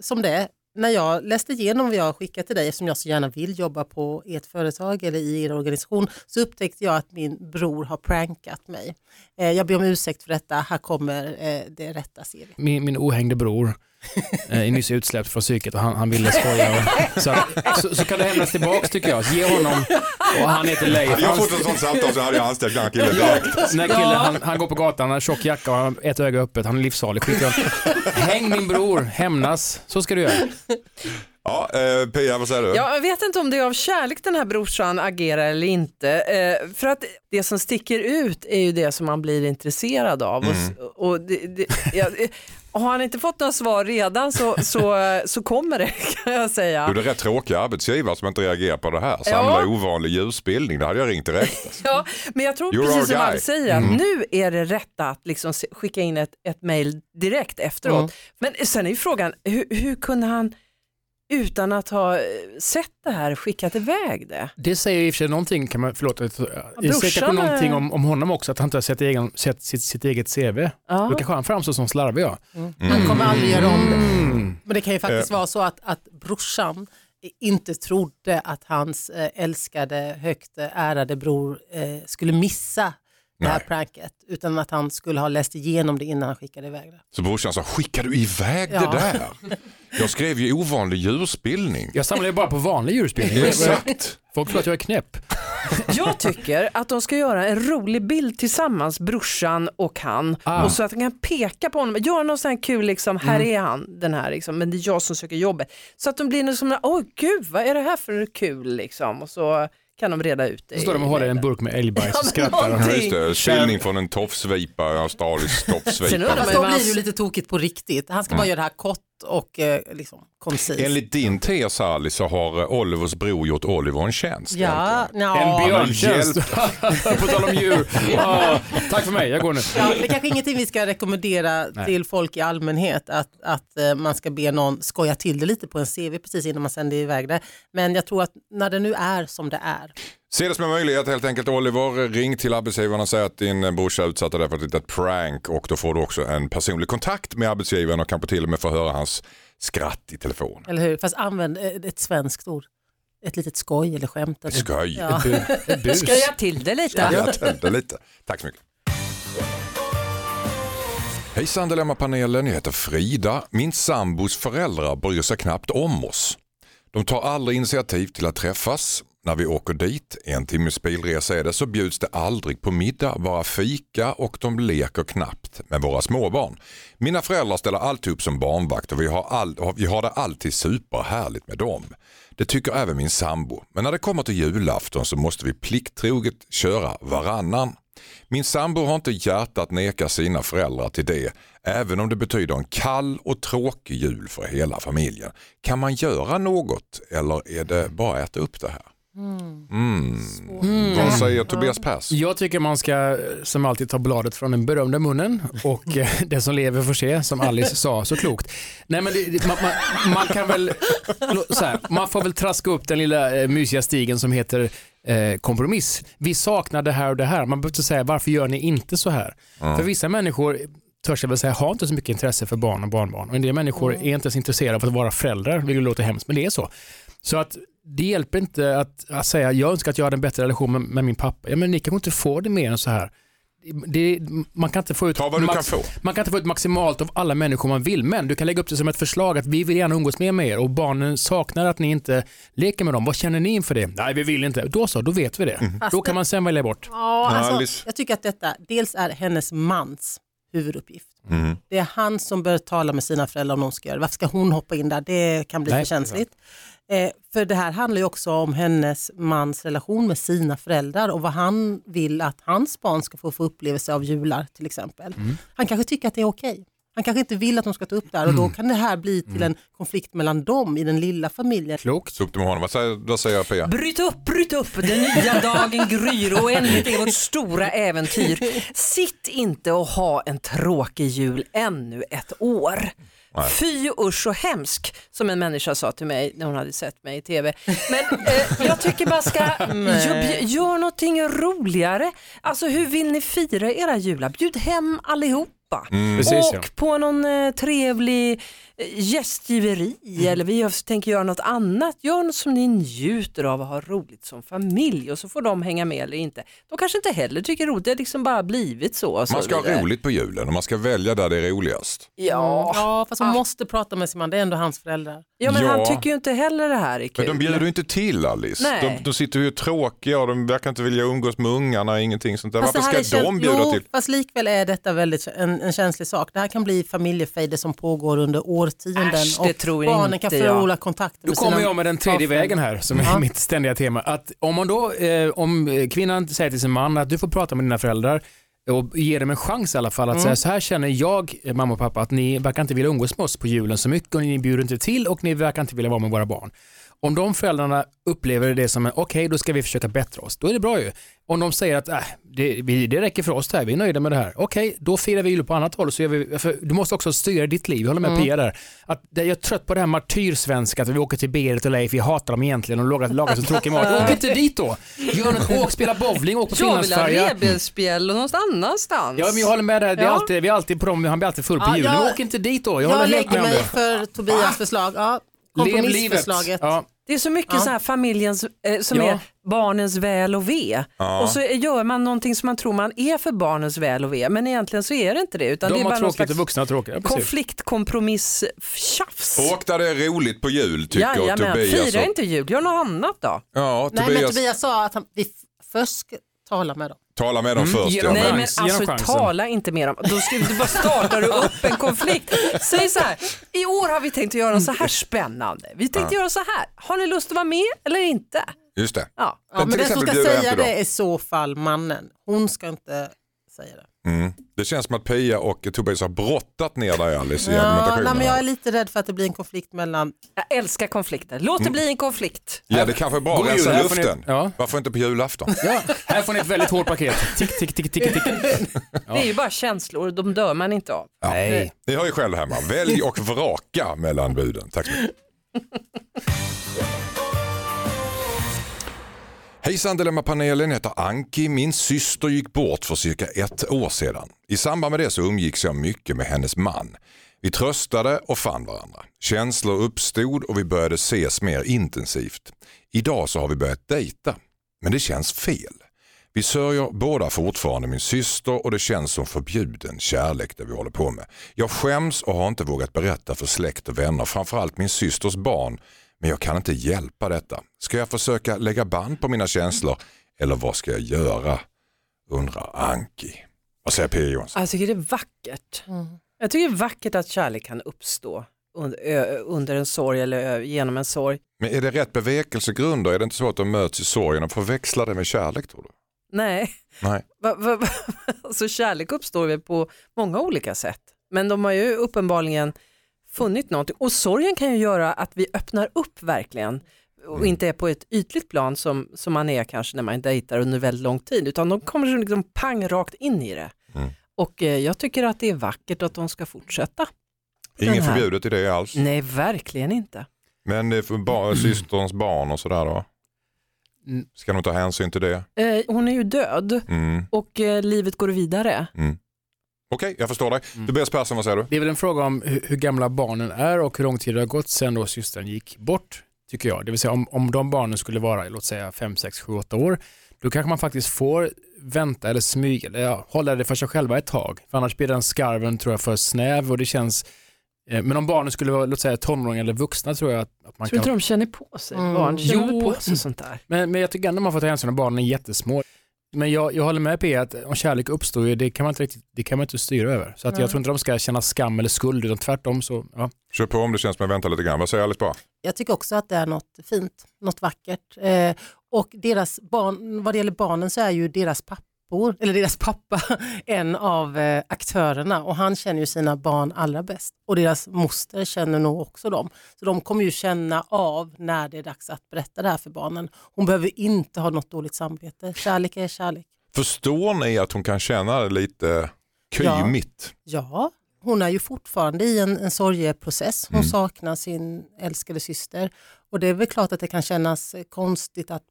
som det är. När jag läste igenom vad jag har skickat till dig, eftersom jag så gärna vill jobba på ert företag eller i er organisation, så upptäckte jag att min bror har prankat mig. Eh, Jag ber om ursäkt för detta, här kommer eh, det rätta CV. Min, min ohängde bror eh, nyss utsläppt från psyket och han, han ville skoja. Och, så, att- så, så kan det hämnas tillbaks tycker jag. Ge honom, och han heter Leif. Hade jag Han- fått ett sånt samtal så hade jag anställt den här killen direkt. Den här killen, han, han går på gatan, han har tjock jacka och han har ett öga öppet, han är livsfarlig. Häng min bror, hämnas, så ska du göra. Ja, eh, Pia, vad säger du? Ja, jag vet inte om det är av kärlek den här brorsan agerar eller inte. Eh, för att det som sticker ut är ju det som man blir intresserad av. Och, s- och det, det, ja, har han inte fått några svar redan så, så, så kommer det kan jag Du säga. är rätt tråkig arbetsgivare som inte reagerar på det här. Samla Ja. ovanlig ljusbildning, det hade jag ringt direkt. Ja, men jag tror You're precis som. Alice säger, att nu är det rätta att liksom skicka in ett, ett mail direkt efteråt. Men sen är ju frågan, hur, hur kunde han utan att ha eh, sett det här skickat iväg det? Det säger i och för sig någonting, kan man, förlåt, säger brorsan kanske är- någonting om, om honom också, att han inte har sett, egen, sett sitt, sitt eget CV. Ja. Då kanske han framstår som slarvig. Ja. Han kommer aldrig göra om det. Mm. Men det kan ju faktiskt vara så att, att brorsan inte trodde att hans eh, älskade, högt eh, ärade bror eh, skulle missa det här pranket. Utan att han skulle ha läst igenom det innan han skickade iväg det. Så brorsan sa, skickar du iväg Ja. det där? Jag skrev ju ovanlig djurspillning. Jag samlar ju bara på vanlig djurspelning. Exakt. Folk tror att jag är knäpp. Jag tycker att de ska göra en rolig bild tillsammans, brorsan och han. Ah. Och så att de kan peka på honom, göra någon sån här kul, liksom, här är han, den här, liksom, men det är jag som söker jobbet. Så att de blir som, åh gud vad är det här för kul liksom? Och så kan de reda ut det. Så står de och i håller en burk med älgbajs och skrattar. Ja, just det. Spillning från en tofsvipa, australisk Sen tofsvipa. undrar Fast man då blir det ju lite tokigt på riktigt. Han ska bara göra det här kort och eh, liksom koncist. Enligt din tes Alice så har eh, Olivers bror gjort Oliver en tjänst. Ja, En ja. björntjänst. på tal om djur. Ah, tack för mig, jag går nu. Ja, det är kanske ingenting vi ska rekommendera till folk i allmänhet att, att eh, man ska be någon skoja till det lite på en CV precis innan man sänder iväg det. Men jag tror att när det nu är som det är. Se det som en möjlighet helt enkelt Oliver. Ring till arbetsgivaren och säg att din brorsa utsatte dig för ett litet prank och då får du också en personlig kontakt med arbetsgivaren och kanske till och med få höra hans skratt i telefon. Eller hur? Fast använd ett svenskt ord. Ett litet skoj eller skämt. Eller... Skoj. Ja. Ett bus. Till det lite? Jag tände lite. Tack så mycket. Hejsan Dilemmapanelen, jag heter Frida. Min sambos föräldrar bryr sig knappt om oss. De tar aldrig initiativ till att träffas. När vi åker dit, en timmes bilresa är det, så bjuds det aldrig på middag, bara fika och de leker knappt med våra småbarn. Mina föräldrar ställer alltid upp som barnvakt och vi har, all, vi har det alltid superhärligt med dem. Det tycker även min sambo. Men när det kommer till julafton så måste vi plikttroget köra varannan. Min sambo har inte hjärta att neka sina föräldrar till det, även om det betyder en kall och tråkig jul för hela familjen. Kan man göra något eller är det bara att äta upp det här? Mm. Vad säger Tobias Pass? Jag tycker man ska som alltid ta bladet från den berömda munnen och eh, det som lever får se, som Alice sa så klokt. Nej, men det, det, man, man, man kan väl, så här, man får väl traska upp den lilla eh, mysiga stigen som heter eh, kompromiss. Vi saknar det här och det här. Man behöver inte säga varför gör ni inte så här? För vissa människor törs jag väl säga, har inte så mycket intresse för barn och barnbarn. Och en del människor är inte ens intresserade av att vara föräldrar, vilket låter hemskt, men det är så. Så att det hjälper inte att, att säga, jag önskar att jag hade en bättre relation med, med min pappa. Ja, men ni kanske inte får det mer än så här. Det, man, kan inte få ut du kan få. man kan inte få ut maximalt av alla människor man vill, men du kan lägga upp det som ett förslag att vi vill gärna umgås mer med er och barnen saknar att ni inte leker med dem. Vad känner ni inför det? Nej, vi vill inte. Då så, då vet vi det. Mhm. Då kan man sen välja bort. Ja, alltså, jag tycker att detta dels är hennes mans huvuduppgift. Mm. Det är han som bör tala med sina föräldrar om de ska göra det. Varför ska hon hoppa in där? Det kan bli Nej, för känsligt. Eh, för det här handlar ju också om hennes mans relation med sina föräldrar och vad han vill att hans barn ska få för upplevelse av jular till exempel. Mm. Han kanske tycker att det är okej. Han kanske inte vill att de ska ta upp det här och Mm. då kan det här bli till en konflikt mellan dem i den lilla familjen. Klokt. Så upp med honom. Vad säger, vad säger Pia? Bryt upp, bryt upp, den nya dagen gryr och oändligt är vårt stora äventyr. Sitt inte och ha en tråkig jul ännu ett år. Fy usch så hemsk som en människa sa till mig när hon hade sett mig i tv. Men eh, jag tycker man ska gör, gör någonting roligare. Alltså hur vill ni fira era jular? Bjud hem allihopa. Precis, Åk ja. på någon eh, trevlig eh, gästgiveri eller vi tänker göra något annat. Gör något som ni njuter av och har roligt som familj och så får de hänga med eller inte. De kanske inte heller tycker roligt, det har liksom bara blivit så. och så Man ska ha vidare. roligt på julen och man ska välja där det är roligast. Ja. Ja, fast hon måste prata med sin man, det är ändå hans föräldrar. ja, men han Ja. tycker ju inte heller det här är kul. Men de bjuder ju inte till Alice. Nej. De, de sitter ju tråkiga och de verkar inte vilja umgås med ungarna, ingenting sånt där. Fast Varför ska de bjuda jo, till? Fast likväl är detta väldigt en en, en känslig sak. Det här kan bli familjefejder som pågår under årtionden Äsch, det och tror barnen inte kan förlora kontakten Då kommer jag med den tredje farföräldrar. vägen här som är Ja. mitt ständiga tema. Att om man då, eh, om kvinnan säger till sin man att du får prata med dina föräldrar och ge dem en chans i alla fall att Mm. säga så här känner jag, eh, mamma och pappa, att ni verkar inte vilja umgås med oss på julen så mycket och ni bjuder inte till och ni verkar inte vilja vara med våra barn. Om de föräldrarna upplever det som okej, då ska vi försöka bättra oss, då är det bra ju. Om de säger att äh, det, vi, det räcker för oss det här, vi är nöjda med det här. Okej, då firar vi jul på annat håll. Så gör vi, du måste också styra ditt liv, jag håller med Mm. Pia där. Att, det- jag är trött på det här martyrsvenska, att vi åker till Berit och Leif, vi hatar dem egentligen och lagar, lagar så tråkig mat. Åk inte dit då! Gör något, åk, spela bowling, åk på Jag vill ha Finlandsfärja. revbensspjäll och någon annanstans. Ja, men jag håller med där. Det är Ja. alltid, vi är alltid på dem, han blir alltid full på Ja, julen. jag- Åk inte dit då, jag, Jag, håller helt lägger med om mig det. för Tobias förslag. Ja. Kompromissförslaget. Ja. Det är så mycket Ja. så här familjens, eh, som Ja. är barnens väl och ve. Ja. Och så gör man någonting som man tror man är för barnens väl och ve, men egentligen så är det inte det. Utan det De är har bara någon tråkigt slags och vuxna har tråkigt. Ja, precis. konflikt, kompromiss, tjafs. Åk där det är roligt på jul tycker Jajamän, Tobias. fira och- inte jul, gör något annat då. Ja, Nej, men Tobias, Tobias sa att han, vi först ska tala med dem. Tala med dem först. ge dem Ja, Nej men- alltså tala inte med dem. Då ska, du bara startar du upp en konflikt. Säg så här, i år har vi tänkt att göra så här spännande. Vi tänkte göra så här, har ni lust att vara med eller inte? Just det. Ja. Ja, Men men den som ska säga det är i så fall mannen. Hon ska inte säga det. Mm. Det känns som att Pia och Tobias har brottat ner dig Alice i Ja, argumentationen. nej, men jag är lite rädd för att det blir en konflikt mellan... Jag älskar konflikter, låt det bli en konflikt. Ja, det kanske är bra att God rensa får ni- luften. ja. Varför inte på julafton? Ja, här får ni ett väldigt hårt paket. Tick, tick, tick, tick, tick. Det är ju bara känslor, de dör man inte av. Nej. Ni har ju själv hemma. Välj och vraka mellan buden. Tack så mycket. Hejsan Dilemmapanelen, jag heter Anki. Min syster gick bort för cirka ett år sedan. I samband med det så umgicks jag mycket med hennes man. Vi tröstade och fann varandra. Känslor uppstod och vi började ses mer intensivt. Idag så har vi börjat dejta. Men det känns fel. Vi sörjer båda fortfarande min syster och det känns som förbjuden kärlek det vi håller på med. Jag skäms och har inte vågat berätta för släkt och vänner, framförallt min systers barn. Men jag kan inte hjälpa detta. Ska jag försöka lägga band på mina känslor eller vad ska jag göra? Undrar Anki. Vad säger P. Johansson? Jag tycker det är vackert. Jag tycker det är vackert att kärlek kan uppstå under, en sorg eller genom en sorg. Men är det rätt bevekelsegrunder? Är det inte så att de möts i sorgen och förväxlar det med kärlek tror du? Nej, Nej. va, va, va, alltså kärlek uppstår väl på många olika sätt. Men de har ju uppenbarligen funnit någonting. Och sorgen kan ju göra att vi öppnar upp verkligen och inte är på ett ytligt plan som, som man är kanske när man dejtar under väldigt lång tid, utan de kommer liksom pang rakt in i det. Mm. Och eh, jag tycker att det är vackert att de ska fortsätta. Inget förbjudet i det alls. Nej, verkligen inte. Men det är för ba- systerns barn och sådär då? Mm. Ska de ta hänsyn till det? Eh, hon är ju död Mm. och eh, livet går vidare. Okej, jag förstår dig. Mm. Tobias Persson, vad säger du? Det är väl en fråga om hur, hur gamla barnen är och hur lång tid det har gått sedan då systern gick bort, tycker jag. Det vill säga om, om de barnen skulle vara, låt säga 5, 6, 7, 8 år, då kanske man faktiskt får vänta eller smyga, eller ja, hålla det för sig själva ett tag. För annars blir den skarven, tror jag, för snäv och det känns eh, men om barnen skulle vara, låt säga tonåringar eller vuxna tror jag att, att man Tror inte kan... de känner på sig? Mm. Barn känner Jo. på sig sånt där. Men, men jag tycker ändå man får ta hänsyn när barnen är jättesmå. Men jag, jag håller med P att om kärlek uppstår, det kan man inte, riktigt, det kan man inte styra över. Så att jag tror inte de ska känna skam eller skuld, utan tvärtom så, ja. Kör på om det känns som att vänta lite grann. Vad säger Alice bara? Jag tycker också att det är något fint, något vackert. Eh, och deras barn, vad det gäller barnen så är ju deras pappor, eller deras pappa, en av eh, aktörerna och han känner ju sina barn allra bäst. Och deras moster känner nog också dem. Så de kommer ju känna av när det är dags att berätta det här för barnen. Hon behöver inte ha något dåligt samvete. Kärlek är kärlek. Förstår ni att hon kan känna det lite kymigt? Ja, hon är ju fortfarande i en, en sorgeprocess. Hon Mm. saknar sin älskade syster. Och det är väl klart att det kan kännas eh, konstigt att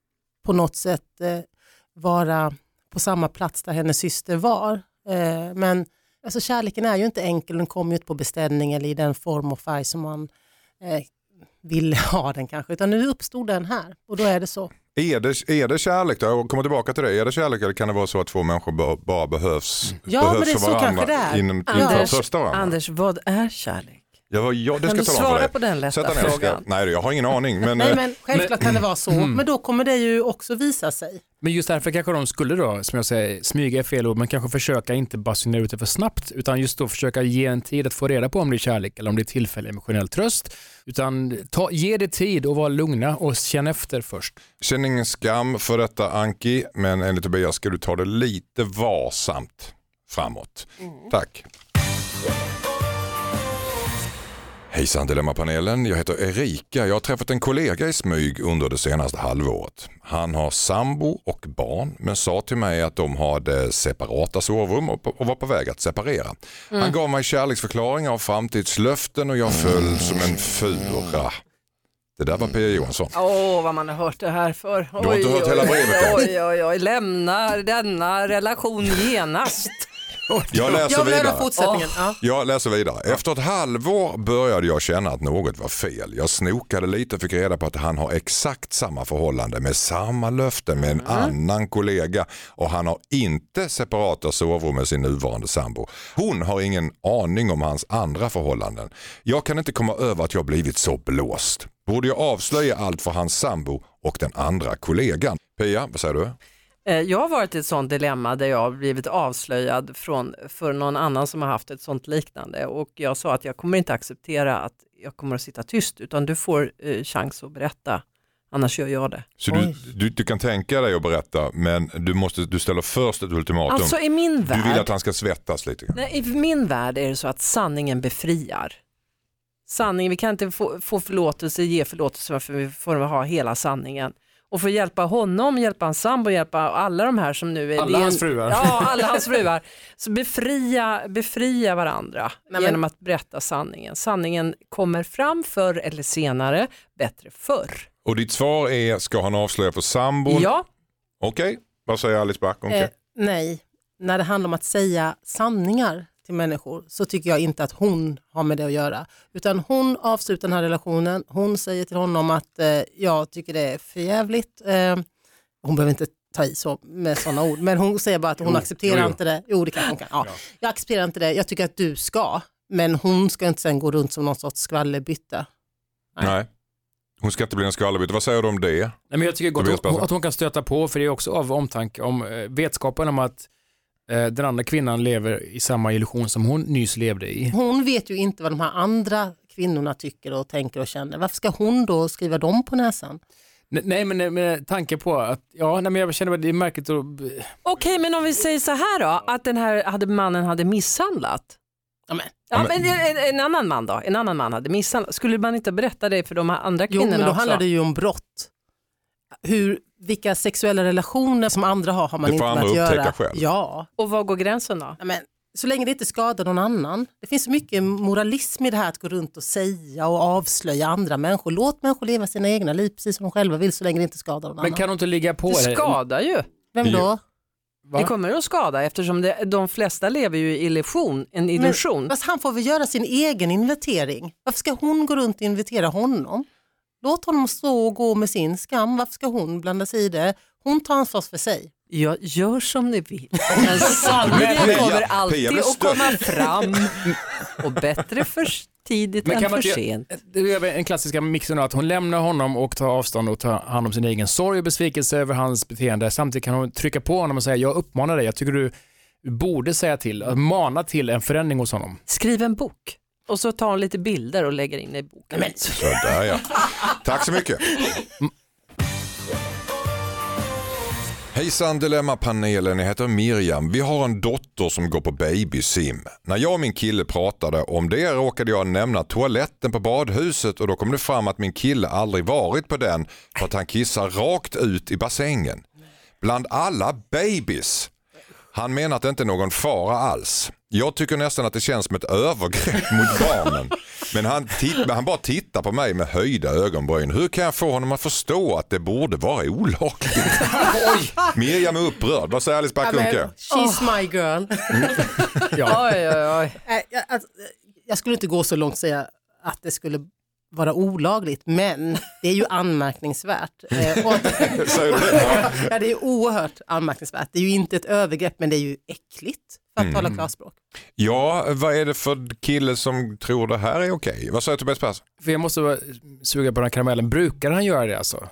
på något sätt eh, vara på samma plats där hennes syster var. Eh, men alltså, kärleken är ju inte enkel, den kommer ju inte på beställning eller i den form och färg som man eh, vill ha den kanske. Utan nu uppstod den här och då är det så. Är, det, är det kärlek då? Jag kommer tillbaka till det. Är det kärlek eller kan det vara så att två människor bara, bara behövs, Ja, behövs men det är för så varandra kanske det är. inom, för att Anders? Anders, vad är kärlek? Ja, jag, det Kan ska du svara på den lätta frågan? ska- Nej, jag har ingen aning. Men, Nej eh, men självklart kan det vara så, men då kommer det ju också visa sig. Men just därför kanske de skulle då, som jag säger, smyga är fel ord, men kanske försöka inte basunera ut det för snabbt, utan just då försöka ge en tid att få reda på om det är kärlek eller om det är tillfällig emotionell tröst. Utan ta, ge det tid och var lugna och känn efter först. Känn ingen skam för detta Anki, men enligt Tobias ska du ta det lite varsamt framåt. Tack. Hejsan Dilemmapanelen, jag heter Erika. Jag har träffat en kollega i smyg under det senaste halvåret. Han har sambo och barn men sa till mig att de hade separata sovrum och var på väg att separera. Han gav mig kärleksförklaringar och framtidslöften och jag föll som en fura. Det där var Pia Johansson. Åh, vad man har hört det här för. har inte hört hela brevet än. oj, oj, oj, lämna denna relation genast. Jag läser Jag vill höra vidare. fortsättningen. Ja. Jag läser vidare. Efter ett halvår började jag känna att något var fel. Jag snokade lite och fick reda på att han har exakt samma förhållande med samma löfte med en annan kollega och han har inte separata sovrum med sin nuvarande sambo. Hon har ingen aning om hans andra förhållanden. Jag kan inte komma över att jag blivit så blåst. Borde jag avslöja allt för hans sambo och den andra kollegan? Pia, vad säger du? Eh, Jag har varit i ett sånt dilemma där jag har blivit avslöjad från, för någon annan som har haft ett sånt liknande och jag sa att jag kommer inte acceptera att jag kommer att sitta tyst utan du får eh, chans att berätta, annars gör jag det. Så du, du, du kan tänka dig att berätta men du, måste, du ställer först ett ultimatum. Alltså i min du vill värld, att han ska svettas lite grann. nej, i min värld är det så att sanningen befriar. Sanningen, vi kan inte få, få förlåtelse, ge förlåtelse för vi får ha hela sanningen. Och för att hjälpa honom, hjälpa hans sambo, hjälpa alla de här som nu är... Alla hans fruar. Ja, alla hans fruar. Så befria, befria varandra men- genom att berätta sanningen. Sanningen kommer fram förr eller senare, bättre förr. Och ditt svar är, ska han avslöja för sambon? Ja, Okej, vad säger Alice Back? Okej. Eh, nej, när det handlar om att säga sanningar till människor så tycker jag inte att hon har med det att göra. Utan hon avslutar den här relationen, hon säger till honom att eh, jag tycker det är för jävligt. Eh, hon behöver inte ta i så med sådana ord, men hon säger bara att hon Jo, accepterar jo, jo. inte det. Jo, det kanske hon kan. Ja. Jag accepterar inte det, jag tycker att du ska. Men hon ska inte sen gå runt som någon sorts skvallerbytta. Nej. Hon ska inte bli en skvallerbytta. Vad säger du om det? Nej, men jag tycker gott att, hon- att hon kan stöta på, för det är också av omtanke om eh, vetskapen om att den andra kvinnan lever i samma illusion som hon nyss levde i. Hon vet ju inte vad de här andra kvinnorna tycker och tänker och känner. Varför ska hon då skriva dem på näsan? Nej, men med tanke på att, ja, nej, men jag känner att det är märkligt att okej men om vi säger så här då, att den här hade, mannen hade misshandlat. Ja, men, Ja, men en, en annan man då, en annan man hade misshandlat. Skulle man inte berätta det för de här andra Jo, kvinnorna men då också? handlar det ju om brott. Hur, vilka sexuella relationer som andra har har man Det inte får med andra att upptäcka göra. själv. Ja, Och var går gränsen då? Ja, men, så länge det inte skadar någon annan. Det finns så mycket moralism i det här att gå runt och säga och avslöja andra människor. Låt människor leva sina egna liv precis som de själva vill så länge det inte skadar någon Men annan. kan hon inte ligga på Det det? skadar ju. Vem då? Va? Det kommer att skada eftersom det, de flesta lever ju i illusion, en illusion. Fast han får väl göra sin egen inventering. Varför ska hon gå runt och inventera honom? Låt honom stå och gå med sin skam. Varför ska hon blanda sig i det? Hon tar ansvar för sig. Jag gör som ni vill. Men sanningen kommer alltid att komma fram. Och bättre för tidigt Men än för sent. det är väl en klassiska mixen att hon lämnar honom och tar avstånd och tar hand om sin egen sorg och besvikelse över hans beteende. Samtidigt kan hon trycka på honom och säga, jag uppmanar dig, jag tycker du borde säga till, mana till en förändring hos honom. Skriv en bok. Och så tar hon lite bilder och lägger in i boken. Sådär ja. Tack så mycket. Mm. Hejsan Dilemmapanelen, jag heter Miriam. Vi har en dotter som går på babysim. När jag och min kille pratade om det råkade jag nämna toaletten på badhuset och då kom det fram att min kille aldrig varit på den för att han kissar rakt ut i bassängen. Bland alla babys. Han menar att det inte är någon fara alls. Jag tycker nästan att det känns som ett övergrepp mot barnen. Men han, titt, men han bara tittar på mig med höjda ögonbryn. Hur kan jag få honom att förstå att det borde vara olagligt? Oj. Miriam är upprörd. Vad säger Alice Bah Kuhnke? She's my girl. Oj, oj, oj. Nej, jag, alltså, jag skulle inte gå så långt och säga att det skulle vara olagligt, men det är ju anmärkningsvärt. Eh, det? ja, det är oerhört anmärkningsvärt. Det är ju inte ett övergrepp, men det är ju äckligt för Mm. att tala klarspråk. Ja, vad är det för kille som tror det här är okej? Vad säger Tobias Persson? För jag måste suga på den här karamellen. Brukar han göra det alltså?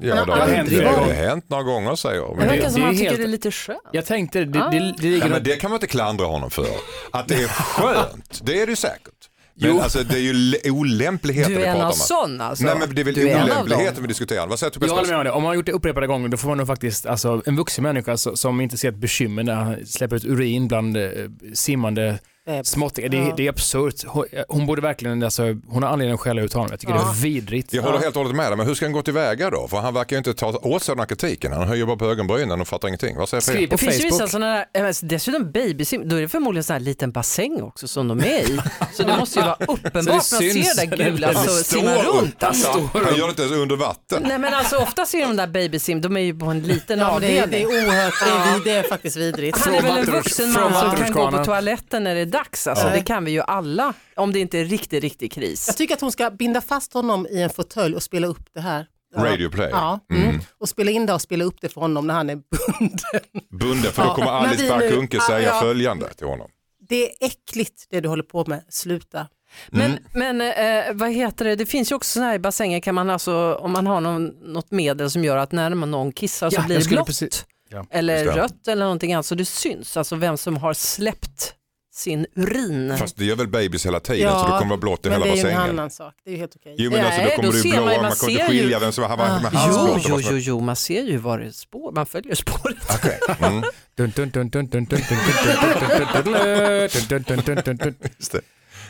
Ja, det har hänt, det har hänt några gånger säger jag. Det Men det, verkar som det är han tycker helt- det är lite skönt. Jag tänkte, det, det, det ligger ja, men det kan man inte klandra honom för. Att det är skönt, det är det ju säkert. Men Jo. alltså, det är ju olämpligheten Du vi är en pratar av om. sån alltså. Nej men det är väl Du är olämpligheten vi diskuterar. Vad säger Jag Tobias håller Persson? med om det. Om man har gjort det upprepade gånger då får man nog faktiskt, alltså en vuxen människa som inte ser ett bekymmer när han släpper ut urin bland eh, simmande. Småttingar. Det, Ja. det är absurt. Hon, hon borde verkligen, alltså, hon har anledning att skälla ut honom. Jag tycker Ja. det är vidrigt. Jag håller helt och hållet med dig, men hur ska han gå tillväga då? För han verkar ju inte ta åt sig den här kritiken. Han höjer bara på ögonbrynen och fattar ingenting. Vad säger Skriv på Det finns ju vissa Facebook. sådana där, eh, dessutom babysim, då är det förmodligen sån här liten bassäng också som de är i. Så det måste ju vara uppenbart, man syns. ser det gula Det så står simma upp. runt. Alltså. Han gör det inte ens under vatten. Nej men alltså ofta ser de där babysim, de är ju på en liten Ja, men det, är, avdelning. det är oerhört, det är, det är faktiskt vidrigt. Han är väl en vuxen man som kan gå på toaletten när det är dags. Alltså. Ja. Det kan vi ju alla, om det inte är riktigt, riktigt kris. Jag tycker att hon ska binda fast honom i en fåtölj och spela upp det här. Radio play. Ja, mm. och spela in det och spela upp det för honom när han är bunden. Bunden, för då Ja, kommer Alice Bah säga ja. följande till honom. Det är äckligt det du håller på med, sluta. Men, men eh, vad heter det, det finns ju också sådana här i bassänger kan man alltså, om man har någon, något medel som gör att när man någon kissar så Ja, blir det blått. precis- ja, eller rött eller någonting annat så det syns alltså vem som har släppt sin urin. Fast det gör väl babys hela tiden så det kommer vara blått i men hela det är ju en bassängen. annan sak. Det är ju helt okej. Jo men alltså då kommer då du ser blå, man man, man kommer inte ser ju- skilja vem som har med Jo, halsblått. jo, jo, jo, man ser ju var det är spår, man följer spåret. Okej. Mm,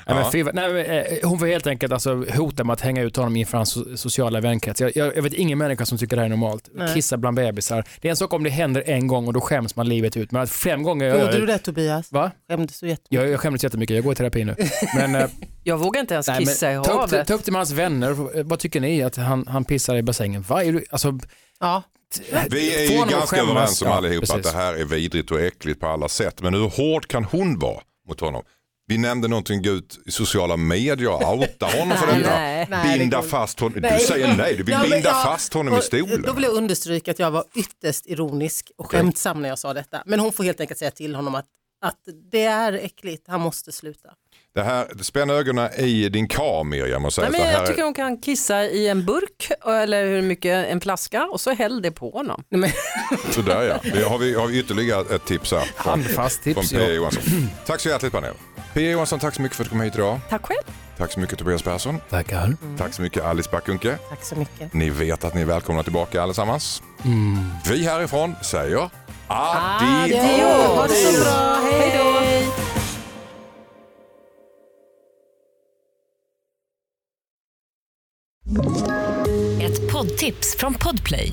Ja. Men Fiva, nej, eh, hon får helt enkelt alltså hota med att hänga ut honom inför hans sociala vänkrets. Jag, jag, jag vet ingen människa som tycker det här är normalt. Nej. Kissa bland bebisar. Det är en sak om det händer en gång och då skäms man livet ut. Men att fem gånger... Gjorde du det Tobias? Va? Skämdes du jättemycket? Jag, jag skämdes jättemycket, jag går i terapi nu. Men, eh, jag vågar inte ens nej, kissa i havet. Ta upp det med hans vänner, vad tycker ni? Att han, han pissar i bassängen? Va? Är du, alltså, ja. Vi är ju ganska överens om allihopa ja, att det här är vidrigt och äckligt på alla sätt. Men hur hård kan hon vara mot honom? Vi nämnde någonting, gå ut i sociala medier och outa honom för Nej, detta. nej. Nej, Binda går- fast honom. Nej. Du säger nej, du vill Ja, binda jag- fast honom i och stolen. Då vill jag understryka att jag var ytterst ironisk och skämtsam när jag sa detta. Men hon får helt enkelt säga till honom att, att det är äckligt, han måste sluta. Det här, spänn ögonen i din kar Miriam och säg Nej, men jag tycker hon kan kissa i en burk eller hur mycket, en flaska och så häll det på honom. Nej, men, Sådär ja. Har, vi, har vi ytterligare ett tips här från, handfast från tips. Pia Ja. Johansson. Tack så hjärtligt panel. Pia Johansson, tack så mycket för att du kom hit idag. Tack själv. Tack så mycket Tobias Persson. Tackar. Tack så mycket Alice Bakunke. tack så mycket. Ni vet att ni är välkomna tillbaka allesammans. Mm. Vi härifrån säger adios. Ha det så bra, hej då! Ett poddtips från Podplay.